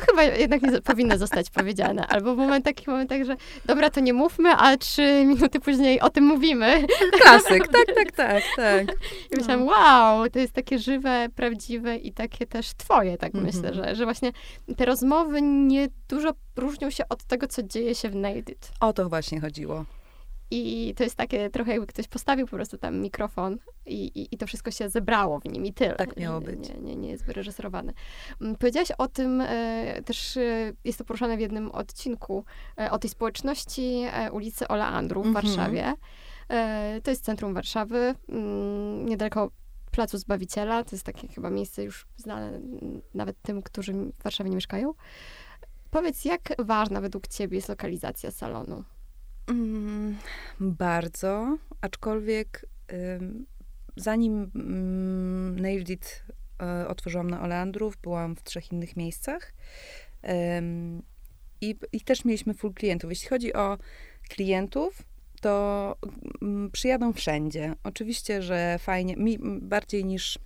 to chyba jednak nie powinno zostać powiedziane. Albo moment, takich momentach, że dobra, to nie mówmy, a trzy minuty później o tym mówimy. Klasyk, tak, tak, tak, tak. I myślałam, wow, to jest takie żywe, prawdziwe i takie też twoje, tak Mhm. myślę, że, że właśnie te rozmowy nie dużo różnią się od tego, co dzieje się w It. O to właśnie chodziło. I to jest takie trochę jakby ktoś postawił po prostu tam mikrofon i, i, i to wszystko się zebrało w nim i tyle. Tak miało być. Nie, nie, nie jest wyreżyserowane. Mm, Powiedziałaś o tym, e, też e, jest to poruszane w jednym odcinku, e, o tej społeczności ulicy Oleandru w Mhm. Warszawie. To jest centrum Warszawy, mm, niedaleko Placu Zbawiciela. To jest takie chyba miejsce już znane mm, nawet tym, którzy w Warszawie nie mieszkają. Powiedz, jak ważna według ciebie jest lokalizacja salonu? Mm, bardzo, aczkolwiek ym, zanim mm, Nailed It y, otworzyłam na Oleandrów, byłam w trzech innych miejscach Ym, i, i też mieliśmy full klientów. Jeśli chodzi o klientów, to mm, przyjadą wszędzie. Oczywiście, że fajnie, mi bardziej niż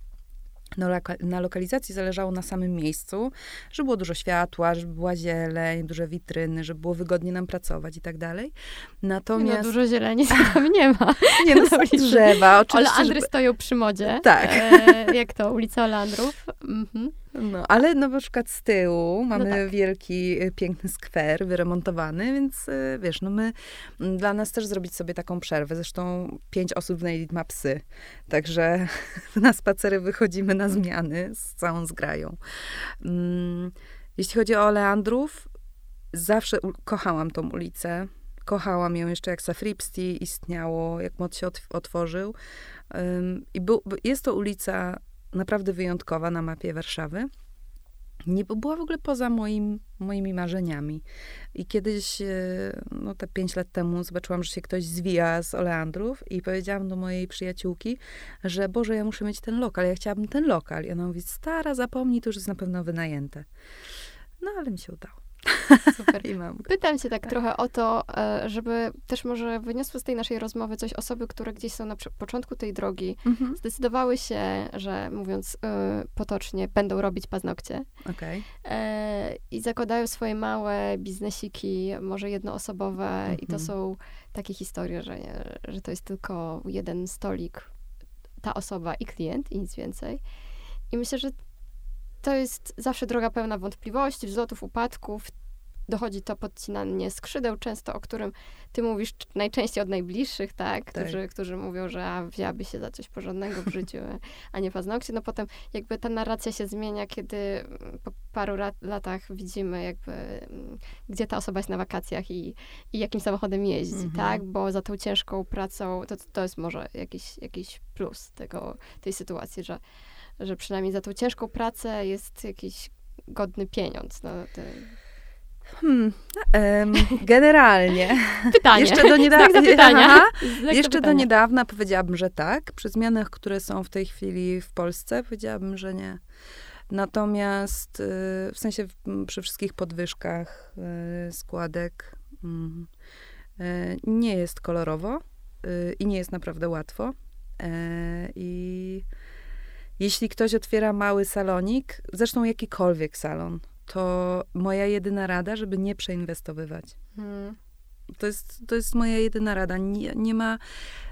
na, loka- na lokalizacji zależało na samym miejscu, żeby było dużo światła, żeby była zieleń, duże witryny, żeby było wygodnie nam pracować i tak dalej. No, Natomiast... dużo zieleni tam nie ma. Nie, no są drzewa, oczywiście. Oleandry żeby- stoją przy modzie. Tak. E, jak to? Ulica Oleandrów. Mhm. No, ale na przykład z tyłu mamy tak. wielki, y, piękny skwer wyremontowany, więc y, wiesz, no my, m, dla nas też zrobić sobie taką przerwę. Zresztą pięć osób w Nailed ma psy, także na spacery wychodzimy na zmiany z całą zgrają. Mm, Jeśli chodzi o Oleandrów, zawsze kochałam tą ulicę. Kochałam ją jeszcze jak Safripsti istniało, jak mod się otw- otworzył. I był, jest to ulica naprawdę wyjątkowa na mapie Warszawy. Nie była w ogóle poza moim, moimi marzeniami. I kiedyś, e, no te pięć lat temu, zobaczyłam, że się ktoś zwija z oleandrów i powiedziałam do mojej przyjaciółki, że Boże, ja muszę mieć ten lokal, ja chciałabym ten lokal. I ona mówi, stara, zapomnij, to już jest na pewno wynajęte. No, ale mi się udało. Super. I mam. Pytam cię tak trochę o to, e, żeby też może wyniosły z tej naszej rozmowy coś osoby, które gdzieś są na początku tej drogi, Mhm. zdecydowały się, że mówiąc e, potocznie, będą robić paznokcie Okej. e, i zakładają swoje małe biznesiki, może jednoosobowe i to Mhm. są takie historie, że, że to jest tylko jeden stolik, ta osoba i klient i nic więcej. I myślę, że to jest zawsze droga pełna wątpliwości, wzlotów, upadków. Dochodzi to podcinanie skrzydeł, często o którym ty mówisz najczęściej od najbliższych, tak? Tak. Którzy, którzy mówią, że a, wzięłaby się za coś porządnego w życiu, a nie paznokcie. No potem jakby ta narracja się zmienia, kiedy mm, po paru lat, latach widzimy jakby, mm, gdzie ta osoba jest na wakacjach i, i jakim samochodem jeździ, Mhm. tak? Bo za tą ciężką pracą, to, to jest może jakiś, jakiś plus tego, tej sytuacji, że, że przynajmniej za tą ciężką pracę jest jakiś godny pieniądz. No, to... Hmm. generalnie. Pytanie. Jeszcze do niedawna. Znak Jeszcze do niedawna powiedziałabym, że tak. Przy zmianach, które są w tej chwili w Polsce, powiedziałabym, że nie. Natomiast y, w sensie przy wszystkich podwyżkach y, składek mm, y, nie jest kolorowo i nie jest naprawdę łatwo. E, I jeśli ktoś otwiera mały salonik, zresztą jakikolwiek salon, to moja jedyna rada, żeby nie przeinwestowywać. Hmm. To jest, to jest moja jedyna rada. Nie, nie ma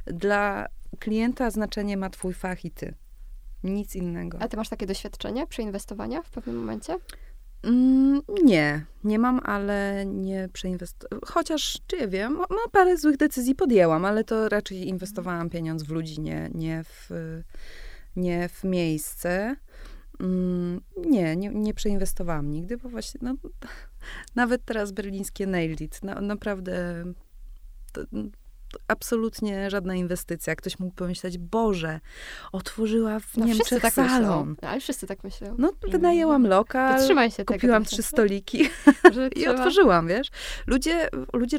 dla klienta znaczenie ma twój fach i ty. Nic innego. A ty masz takie doświadczenie przeinwestowania w pewnym momencie? Mm, nie, nie mam, ale nie przeinwestowałam. Chociaż, czy ja wiem, no, parę złych decyzji podjęłam, ale to raczej inwestowałam pieniądz w ludzi, nie, nie, w, nie w miejsce. Mm, nie, nie, nie przeinwestowałam nigdy, bo właśnie, no, nawet teraz berlińskie Nailed It, no, naprawdę to, absolutnie żadna inwestycja. Ktoś mógł pomyśleć, Boże, otworzyła w No, Niemczech tak salon. myślą. Ale wszyscy tak myślą. No, wynajęłam lokal, się tego. kupiłam trochę, trzy stoliki i otworzyłam, wiesz. Ludzie, ludzie,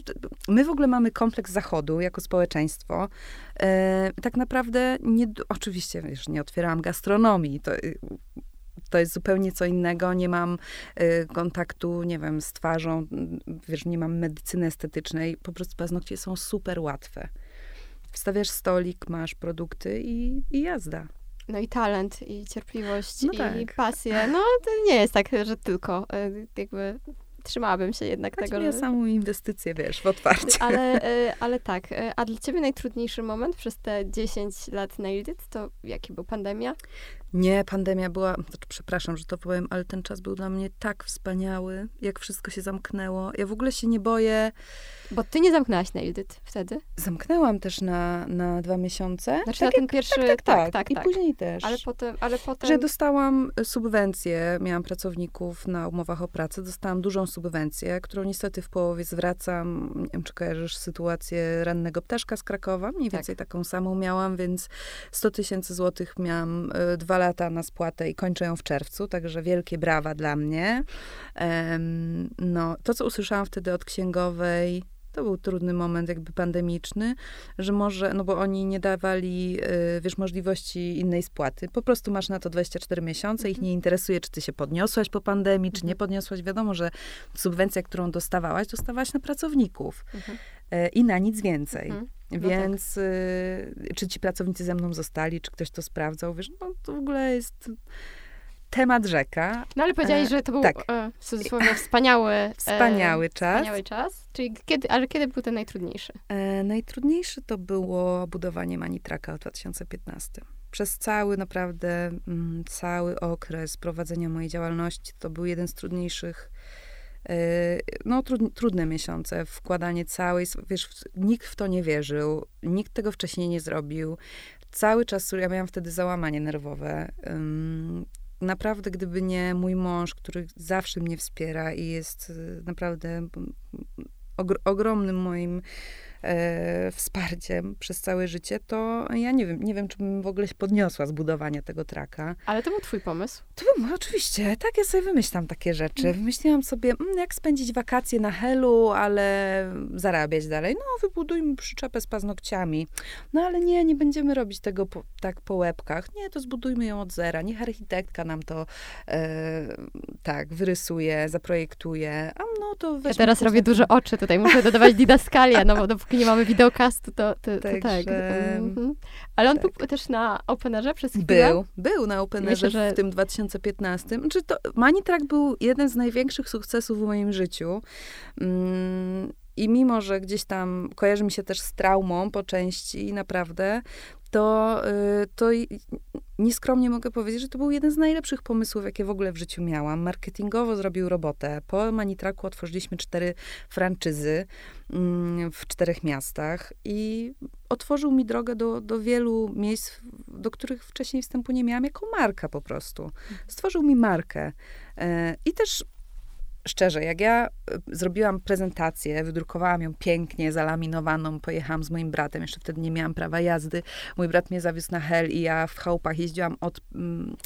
my w ogóle mamy kompleks zachodu jako społeczeństwo. E, tak naprawdę, nie, oczywiście, wiesz, nie otwierałam gastronomii, to, to jest zupełnie co innego. Nie mam y, kontaktu, nie wiem, z twarzą, y, wiesz, nie mam medycyny estetycznej. Po prostu paznokcie są super łatwe. Wstawiasz stolik, masz produkty i, i jazda. No i talent, i cierpliwość, No i tak. pasję. No to nie jest tak, że tylko e, jakby trzymałabym się jednak Chodzi tego. mi o że- samą inwestycję, wiesz, w otwarcie. Ale, e, ale tak, e, a dla ciebie najtrudniejszy moment przez te 10 lat Nailed It, to jaki był pandemia? Nie, pandemia była, znaczy, przepraszam, że to powiem, ale ten czas był dla mnie tak wspaniały, jak wszystko się zamknęło. Ja w ogóle się nie boję. Bo ty nie zamknęłaś Nailed It wtedy. Zamknęłam też na, na dwa miesiące. Znaczy na ten pierwszy, tak, tak, tak, I tak. później też. Ale potem, ale potem... Że dostałam y, subwencję, miałam pracowników na umowach o pracę, dostałam dużą subwencję, którą niestety w połowie zwracam. Nie wiem, czy kojarzysz sytuację rannego ptaszka z Krakowa? Mniej Tak. więcej taką samą miałam, więc 100 tysięcy złotych miałam y, dwa lata na spłatę i kończę ją w czerwcu, także wielkie brawa dla mnie. No, to, co usłyszałam wtedy od księgowej, to był trudny moment jakby pandemiczny, że może, no bo oni nie dawali, y, wiesz, możliwości innej spłaty. Po prostu masz na to 24 miesiące, ich Mhm. nie interesuje, czy ty się podniosłaś po pandemii, czy nie Mhm. podniosłaś. Wiadomo, że subwencja, którą dostawałaś, dostawałaś na pracowników Mhm. Y, i na nic więcej. Mhm. No tak. Więc y, czy ci pracownicy ze mną zostali, czy ktoś to sprawdzał, wiesz, no to w ogóle jest temat rzeka. No ale powiedziałeś, E, że to był tak. e, w cudzysłowie wspaniały, e, Wspaniały czas. wspaniały czas. Czyli kiedy, ale kiedy był ten najtrudniejszy? E, najtrudniejsze to było budowanie Manitraka w 2015. Przez cały naprawdę, mm, cały okres prowadzenia mojej działalności to był jeden z trudniejszych, e, no trud, trudne miesiące. Wkładanie całej, wiesz, nikt w to nie wierzył, nikt tego wcześniej nie zrobił. Cały czas, ja miałam wtedy załamanie nerwowe. Naprawdę, gdyby nie mój mąż, który zawsze mnie wspiera i jest y, naprawdę ogr- ogromnym moim e, wsparciem przez całe życie, to ja nie wiem, nie wiem, czy bym w ogóle się podniosła z budowania tego traka. Ale to był twój pomysł. To był, oczywiście, tak, ja sobie wymyślam takie rzeczy. Mm. Wymyśliłam sobie, mm, jak spędzić wakacje na helu, ale zarabiać dalej. No, wybudujmy przyczepę z paznokciami. No, ale nie, nie będziemy robić tego po, tak po łebkach. Nie, to zbudujmy ją od zera. Niech architektka nam to e, tak wyrysuje, zaprojektuje. A no, to Ja weźmy teraz kurs robię duże oczy tutaj, muszę dodawać didaskalia, no bo dopóki nie mamy wideokastu, to, to, to tak. Także, Mhm. Ale on tak. był też na Openerze przez chwilę. Był, był na Openerze Myślę, że- w tym 2015. Czy to Manitrack był jeden z największych sukcesów w moim życiu. Mm, I mimo, że gdzieś tam kojarzy mi się też z traumą po części, naprawdę, to, y, to nieskromnie mogę powiedzieć, że to był jeden z najlepszych pomysłów, jakie w ogóle w życiu miałam. Marketingowo zrobił robotę. Po Manitraku otworzyliśmy cztery franczyzy mm, w czterech miastach i otworzył mi drogę do, do wielu miejsc, do których wcześniej wstępu nie miałam, jako marka po prostu. Stworzył mi markę. E, I też szczerze, jak ja e, zrobiłam prezentację, wydrukowałam ją pięknie, zalaminowaną, pojechałam z moim bratem, jeszcze wtedy nie miałam prawa jazdy. Mój brat mnie zawiózł na hel i ja w chałupach jeździłam od mm,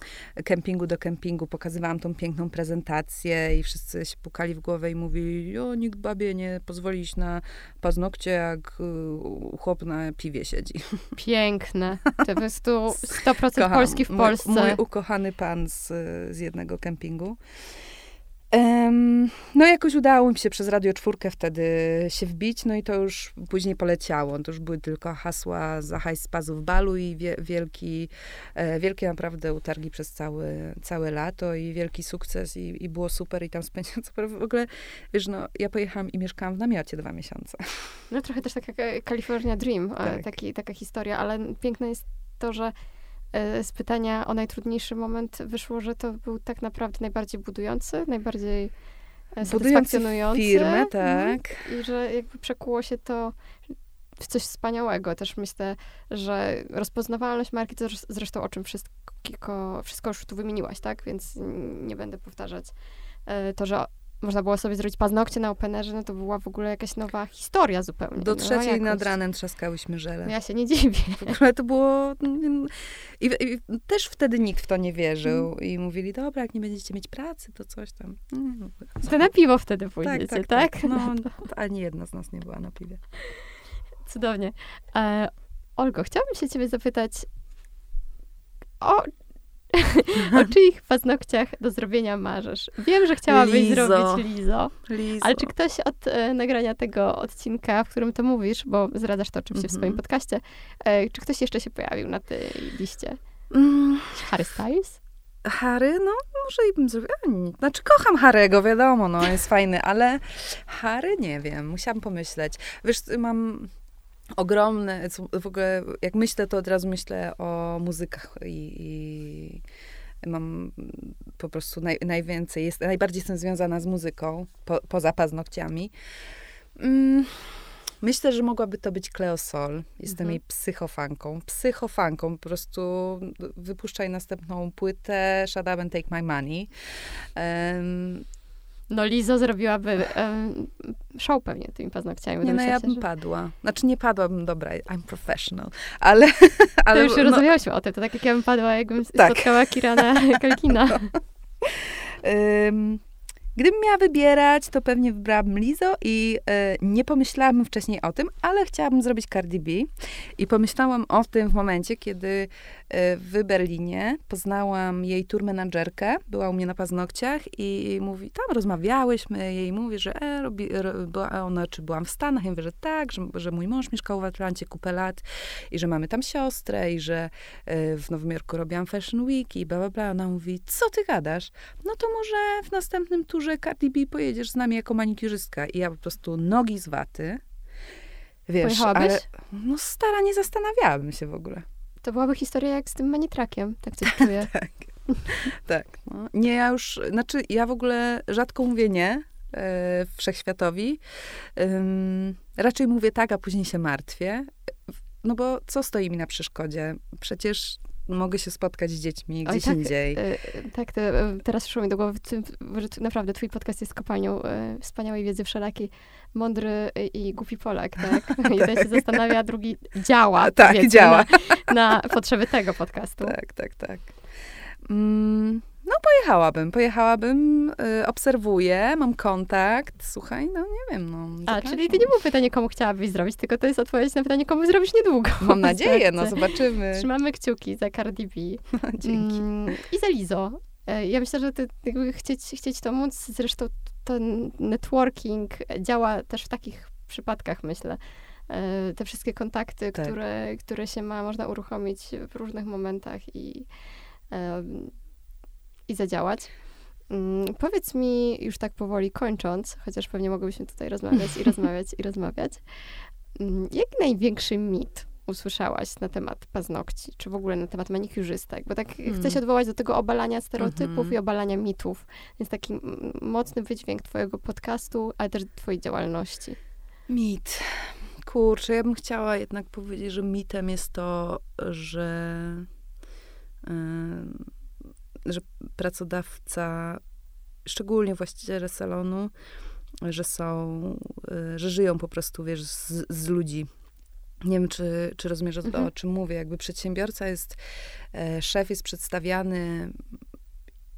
kempingu do kempingu, pokazywałam tą piękną prezentację i wszyscy się pukali w głowę i mówili, o, nikt babie nie pozwoli iść na paznokcie, jak y, chłop na piwie siedzi. Piękne. To po prostu 100% Kocham. Polski w Mój- Polsce. Mój, ukochany pan z, z jednego kempingu. No jakoś udało mi się przez Radio Czwórkę wtedy się wbić, no i to już później poleciało. To już były tylko hasła za hajs z pazów balu i wie, wielki, e, wielkie naprawdę utargi przez całe, całe lato i wielki sukces i, i było super i tam spędziłam super. W ogóle, wiesz, no ja pojechałam i mieszkałam w namiocie dwa miesiące. No trochę też tak jak e, California Dream, e, Tak. taki, taka historia, ale piękne jest to, że z pytania o najtrudniejszy moment wyszło, że to był tak naprawdę najbardziej budujący, najbardziej e, satysfakcjonujący. firmę, Mhm. tak. I że jakby przekuło się to w coś wspaniałego. Też myślę, że rozpoznawalność marki, to zresz- zresztą o czym wszystko, wszystko już tu wymieniłaś, tak? Więc nie będę powtarzać. E, To, że można było sobie zrobić paznokcie na openerze, no to była w ogóle jakaś nowa historia zupełnie. Do no, trzeciej jakoś. nad ranem trzaskałyśmy żele. Ja się nie dziwię. W ogóle to było... I, I, też wtedy nikt w to nie wierzył. Mm. I mówili, dobra, jak nie będziecie mieć pracy, to coś tam. Mm, To na piwo wtedy tak, pójdziecie, tak, tak? tak. No, ani jedna z nas nie była na piwie. Cudownie. E, Olgo, chciałabym się ciebie zapytać o, o czyich paznokciach do zrobienia marzysz? Wiem, że chciałabyś Lizo. zrobić Lizo, Lizo. ale czy ktoś od e, nagrania tego odcinka, w którym to mówisz, bo zdradzasz to oczywiście w swoim Mhm. podcaście, e, czy ktoś jeszcze się pojawił na tej liście? Mm, Harry Styles? Harry, no może i bym zrobiła. Znaczy kocham Harego, wiadomo, no jest fajny, ale Harry nie wiem, musiałam pomyśleć. Wiesz, mam ogromne, w ogóle jak myślę, to od razu myślę o muzykach i, i mam po prostu naj, najwięcej, jest, najbardziej jestem związana z muzyką, po, poza paznokciami. Mm, Myślę, że mogłaby to być Cleo Sol. Jestem Mhm. jej psychofanką. Psychofanką. Po prostu wypuszczaj następną płytę Shut Up and Take My Money. Em, No Lizo zrobiłaby em, show pewnie tymi paznokciami. nie, no ja bym że- padła. Znaczy nie padłabym, dobra, I'm professional. Ale, To ale już no, rozmawiałyśmy o tym, to tak jak ja bym padła, jakbym Tak. spotkała Kirana Kalkina. Ym, Gdybym miała wybierać, to pewnie wybrałabym Lizo i e, nie pomyślałabym wcześniej o tym, ale chciałabym zrobić Cardi B. I pomyślałam o tym w momencie, kiedy w Berlinie poznałam jej tour menadżerkę, była u mnie na paznokciach i mówi, tam rozmawiałyśmy, jej mówi, że e, robi, ro, była ona, czy byłam w Stanach, ja mówię, że tak, że, że mój mąż mieszkał w Atlancie kupę lat i że mamy tam siostrę i że e, w Nowym Jorku robiłam Fashion Week i bla, bla, bla. Ona mówi, co ty gadasz? no to może w następnym turze Cardi B pojedziesz z nami jako manikiurzystka. I ja po prostu nogi z waty. Wiesz, Pojechałabyś? ale no stara, nie zastanawiałabym się w ogóle. To byłaby historia jak z tym manitrakiem, tak coś czuję. Tak, tak. No. Nie, ja już, znaczy ja w ogóle rzadko mówię nie e, wszechświatowi. Raczej mówię tak, a później się martwię. No bo co stoi mi na przeszkodzie? Przecież mogę się spotkać z dziećmi gdzieś tak, indziej. E, Tak, e, teraz przyszło mi do głowy, że naprawdę twój podcast jest kopalnią e, wspaniałej wiedzy wszelakiej. Mądry i i głupi Polak, tak? Jeden się zastanawia, drugi działa. Tak, powiedzmy, działa. Na, na potrzeby tego podcastu. Tak, tak, tak. Mm, no pojechałabym, pojechałabym, y, obserwuję, mam kontakt, słuchaj, no nie wiem, no. A, czyli to nie było pytanie, komu chciałabyś zrobić, tylko to jest odpowiedź na pytanie, komu zrobisz niedługo. Mam nadzieję, no zobaczymy. Trzymamy kciuki za Cardi B. Dzięki. Mm, I za Lizo. E, Ja myślę, że ty, jakby chcieć, chcieć to móc, zresztą ten networking działa też w takich przypadkach, myślę. E, Te wszystkie kontakty, Tak. które, które się ma, można uruchomić w różnych momentach i, i zadziałać. Mm, Powiedz mi, już tak powoli kończąc, chociaż pewnie mogłybyśmy tutaj rozmawiać i rozmawiać i rozmawiać, mm, jaki największy mit usłyszałaś na temat paznokci, czy w ogóle na temat manikiurzystek? Bo tak Hmm. chcę się odwołać do tego obalania stereotypów Mhm. i obalania mitów. Jest taki mm, mocny wydźwięk twojego podcastu, ale też twojej działalności. Mit. Kurczę, ja bym chciała jednak powiedzieć, że mitem jest to, że, że pracodawca, szczególnie właściciele salonu, że są, y, że żyją po prostu, wiesz, z, z ludzi. Nie wiem, czy, czy rozumiesz, o, Mhm. o czym mówię. Jakby przedsiębiorca jest, e, szef jest przedstawiany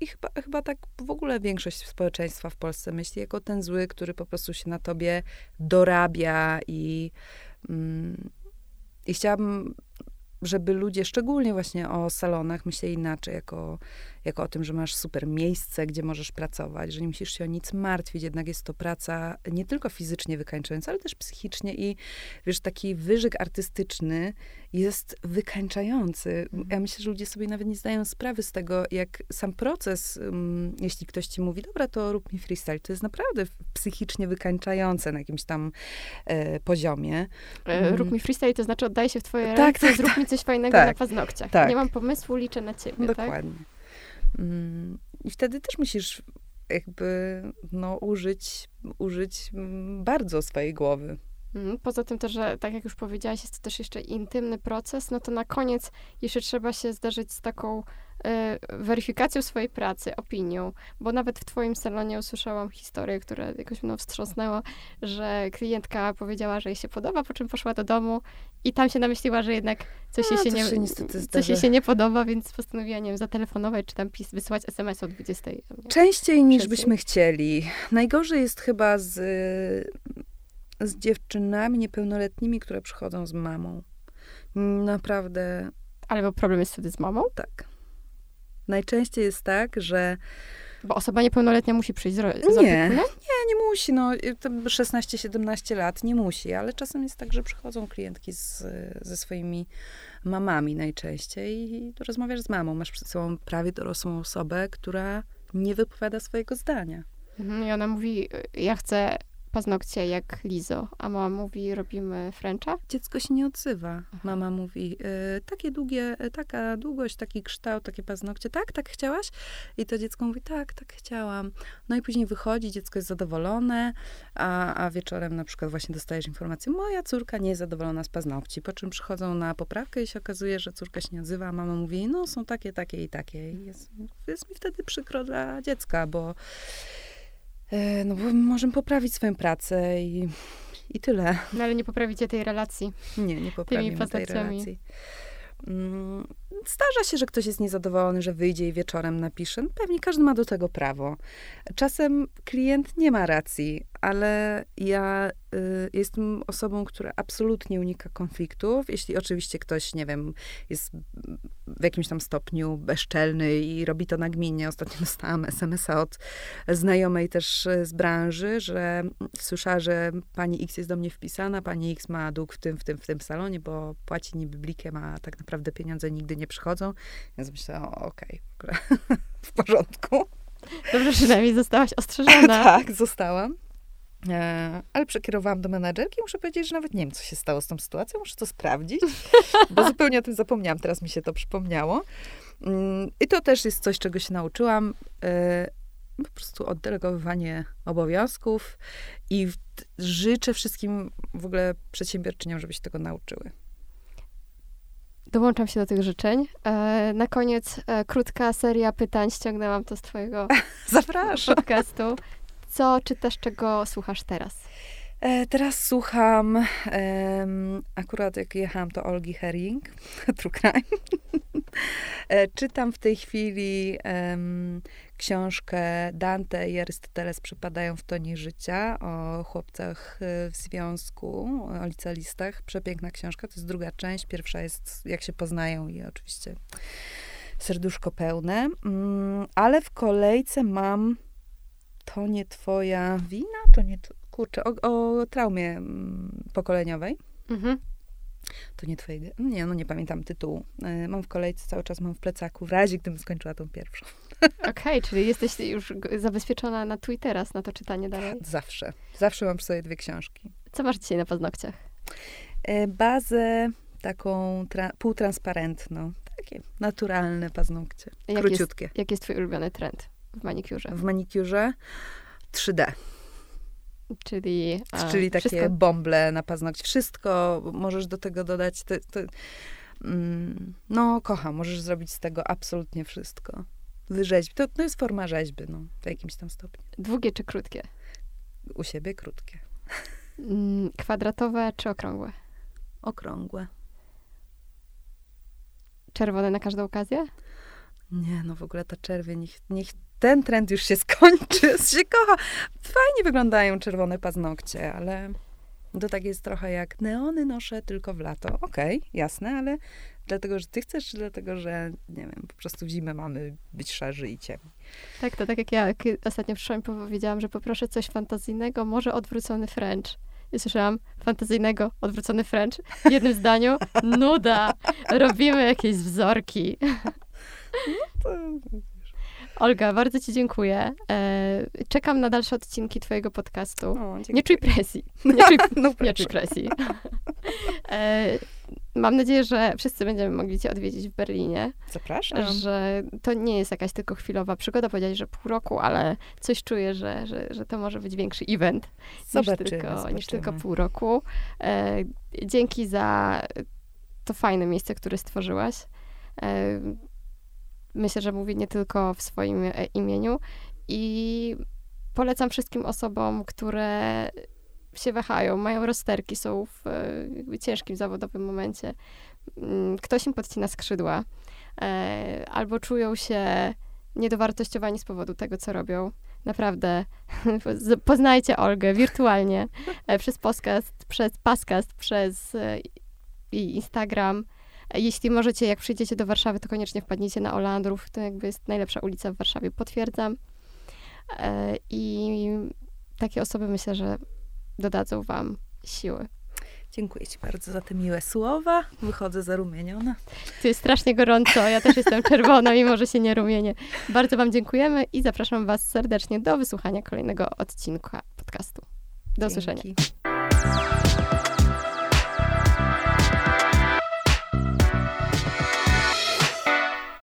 i chyba, chyba tak w ogóle większość społeczeństwa w Polsce myśli jako ten zły, który po prostu się na tobie dorabia i, mm, i chciałabym, żeby ludzie, szczególnie właśnie o salonach, myśleli inaczej, jako, jako o tym, że masz super miejsce, gdzie możesz pracować, że nie musisz się o nic martwić, jednak jest to praca nie tylko fizycznie wykańczająca, ale też psychicznie i wiesz, taki wyżyk artystyczny jest wykańczający. Ja myślę, że ludzie sobie nawet nie zdają sprawy z tego, jak sam proces, um, jeśli ktoś ci mówi, dobra, to rób mi freestyle, to jest naprawdę psychicznie wykańczające na jakimś tam e, poziomie. E, Mhm. Rób mi freestyle, to znaczy oddaję się w twoje Tak, ręce, tak, zrób mi coś fajnego tak, na paznokciach. tak. Nie mam pomysłu, liczę na ciebie, tak? Dokładnie. Mm, I wtedy też musisz jakby no, użyć, użyć mm, bardzo swojej głowy. Mm, Poza tym też, że tak jak już powiedziałaś, jest to też jeszcze intymny proces, no to na koniec jeszcze trzeba się zderzyć z taką weryfikacją swojej pracy, opinią, bo nawet w twoim salonie usłyszałam historię, która jakoś mną wstrząsnęła, że klientka powiedziała, że jej się podoba, po czym poszła do domu i tam się namyśliła, że jednak coś, jej, się nie, się coś jej się nie podoba, więc postanowiła, nie wiem, zatelefonować, czy tam pis, wysyłać SMS o 20. Nie? Częściej niż byśmy chcieli. Najgorzej jest chyba z, z dziewczynami niepełnoletnimi, które przychodzą z mamą. Naprawdę Ale bo problem jest wtedy z mamą, tak. Najczęściej jest tak, że bo osoba niepełnoletnia musi przyjść z, z Nie. nie, nie musi, no y, tam 16-17 lat nie musi, ale czasem jest tak, że przychodzą klientki z, ze swoimi mamami najczęściej i rozmawiasz z mamą. Masz przed sobą prawie dorosłą osobę, która nie wypowiada swojego zdania. Mhm, I ona mówi, ja chcę paznokcie jak Lizo, a mama mówi, robimy Frencha. Dziecko się nie odzywa. Mama mówi, y, takie długie, y, taka długość, taki kształt, takie paznokcie. Tak, tak chciałaś? I to dziecko mówi, tak, tak chciałam. No i później wychodzi, dziecko jest zadowolone, a, a wieczorem na przykład właśnie dostajesz informację, moja córka nie jest zadowolona z paznokci. Po czym przychodzą na poprawkę i się okazuje, że córka się nie odzywa, a mama mówi, no są takie, takie i takie. I jest, jest mi wtedy przykro dla dziecka, bo e, no bo możemy poprawić swoją pracę i, i tyle. No ale nie poprawicie tej relacji. Nie, nie poprawimy tej relacji. Mm, Zdarza się, że ktoś jest niezadowolony, że wyjdzie i wieczorem napisze. No, pewnie każdy ma do tego prawo. Czasem klient nie ma racji, ale ja y, jestem osobą, która absolutnie unika konfliktów. Jeśli oczywiście ktoś, nie wiem, jest w jakimś tam stopniu bezczelny i robi to nagminnie. Ostatnio dostałam SMS-a od znajomej też z branży, że słyszała, że pani X jest do mnie wpisana, pani X ma dług w tym, w tym, w tym salonie, bo płaci niby blikiem, a tak naprawdę pieniądze nigdy nie przychodzą. Więc myślałam, okej, w ogóle w porządku. Dobrze, przynajmniej zostałaś ostrzeżona. tak, zostałam. E, ale przekierowałam do menadżerki. Muszę powiedzieć, że nawet nie wiem, co się stało z tą sytuacją. Muszę to sprawdzić, bo zupełnie o tym zapomniałam. Teraz mi się to przypomniało. Mm, I to też jest coś, czego się nauczyłam. E, po prostu oddelegowywanie obowiązków i życzę wszystkim w ogóle przedsiębiorczyniom, żeby się tego nauczyły. Dołączam się do tych życzeń. E, na koniec krótka seria pytań. Ściągnęłam to z twojego Zapraszam. podcastu. Co czytasz, czego słuchasz teraz? E, teraz słucham, em, akurat jak jechałam, to Olgi Herring, True Crime. e, czytam w tej chwili em, książkę Dante i Arystoteles przypadają w tonie życia o chłopcach e, w związku, o licealistach. Przepiękna książka, to jest druga część. Pierwsza jest jak się poznają i oczywiście serduszko pełne. Mm, ale w kolejce mam to nie twoja wina, to nie, kurczę, o, o traumie mm, pokoleniowej. Mhm. To nie twoje, nie, no nie pamiętam tytułu. E, Mam w kolejce, cały czas mam w plecaku, w razie gdybym skończyła tą pierwszą. Okej, czyli jesteś już zabezpieczona na teraz, na to czytanie dalej. Zawsze. Zawsze mam przy sobie dwie książki. Co masz dzisiaj na paznokciach? E, Bazę taką tra- półtransparentną. Takie naturalne paznokcie. Jak Króciutkie. Jaki jest twój ulubiony trend w manikurze? W manikurze 3D. Czyli, a, Czyli takie wszystko? bąble na paznokcie. Wszystko możesz do tego dodać. Mm, no, kocham. Możesz zrobić z tego absolutnie wszystko. Wyrzeźbić. To, to jest forma rzeźby, no, w jakimś tam stopniu. Długie czy krótkie? U siebie krótkie. Mm, Kwadratowe czy okrągłe? Okrągłe. Czerwone na każdą okazję? Nie, no w ogóle ta czerwień, niech, niech ten trend już się skończy. się kocha. Fajnie wyglądają czerwone paznokcie, ale to tak jest trochę jak neony noszę tylko w lato. Okej, jasne, ale dlatego, że ty chcesz, czy dlatego, że, nie wiem, po prostu w zimę mamy być szarzy i ciemni. Tak, to tak jak ja ostatnio przyszłam i powiedziałam, że poproszę coś fantazyjnego, może odwrócony French. I słyszałam fantazyjnego, odwrócony French. W jednym zdaniu, nuda, robimy jakieś wzorki. To, Olga, bardzo ci dziękuję. E, czekam na dalsze odcinki twojego podcastu. o, Nie czuj presji. Nie czuj, no nie czuj presji. E, mam nadzieję, że wszyscy będziemy mogli cię odwiedzić w Berlinie. Zapraszam. że to nie jest jakaś tylko chwilowa przygoda, powiedziałeś, że pół roku, ale coś czuję, że, że, że to może być większy event niż Zobaczymy, tylko, niż zobaczymy. tylko pół roku. E, dzięki za to fajne miejsce, które stworzyłaś. E, myślę, że mówię nie tylko w swoim e, imieniu. I polecam wszystkim osobom, które się wahają, mają rozterki, są w jakby ciężkim zawodowym momencie. Mm, ktoś im podcina skrzydła, e, albo czują się niedowartościowani z powodu tego, co robią. Naprawdę, poznajcie Olgę wirtualnie e, przez podcast, przez podcast, przez e, Instagram. Jeśli możecie, jak przyjdziecie do Warszawy, to koniecznie wpadnijcie na Olandrów. To jakby jest najlepsza ulica w Warszawie, potwierdzam. I takie osoby myślę, że dodadzą wam siły. Dziękuję Ci bardzo za te miłe słowa. Wychodzę zarumieniona. Tu jest strasznie gorąco, ja też jestem czerwona, mimo że się nie rumienię. Bardzo Wam dziękujemy i zapraszam Was serdecznie do wysłuchania kolejnego odcinka podcastu. Do Dzięki. usłyszenia.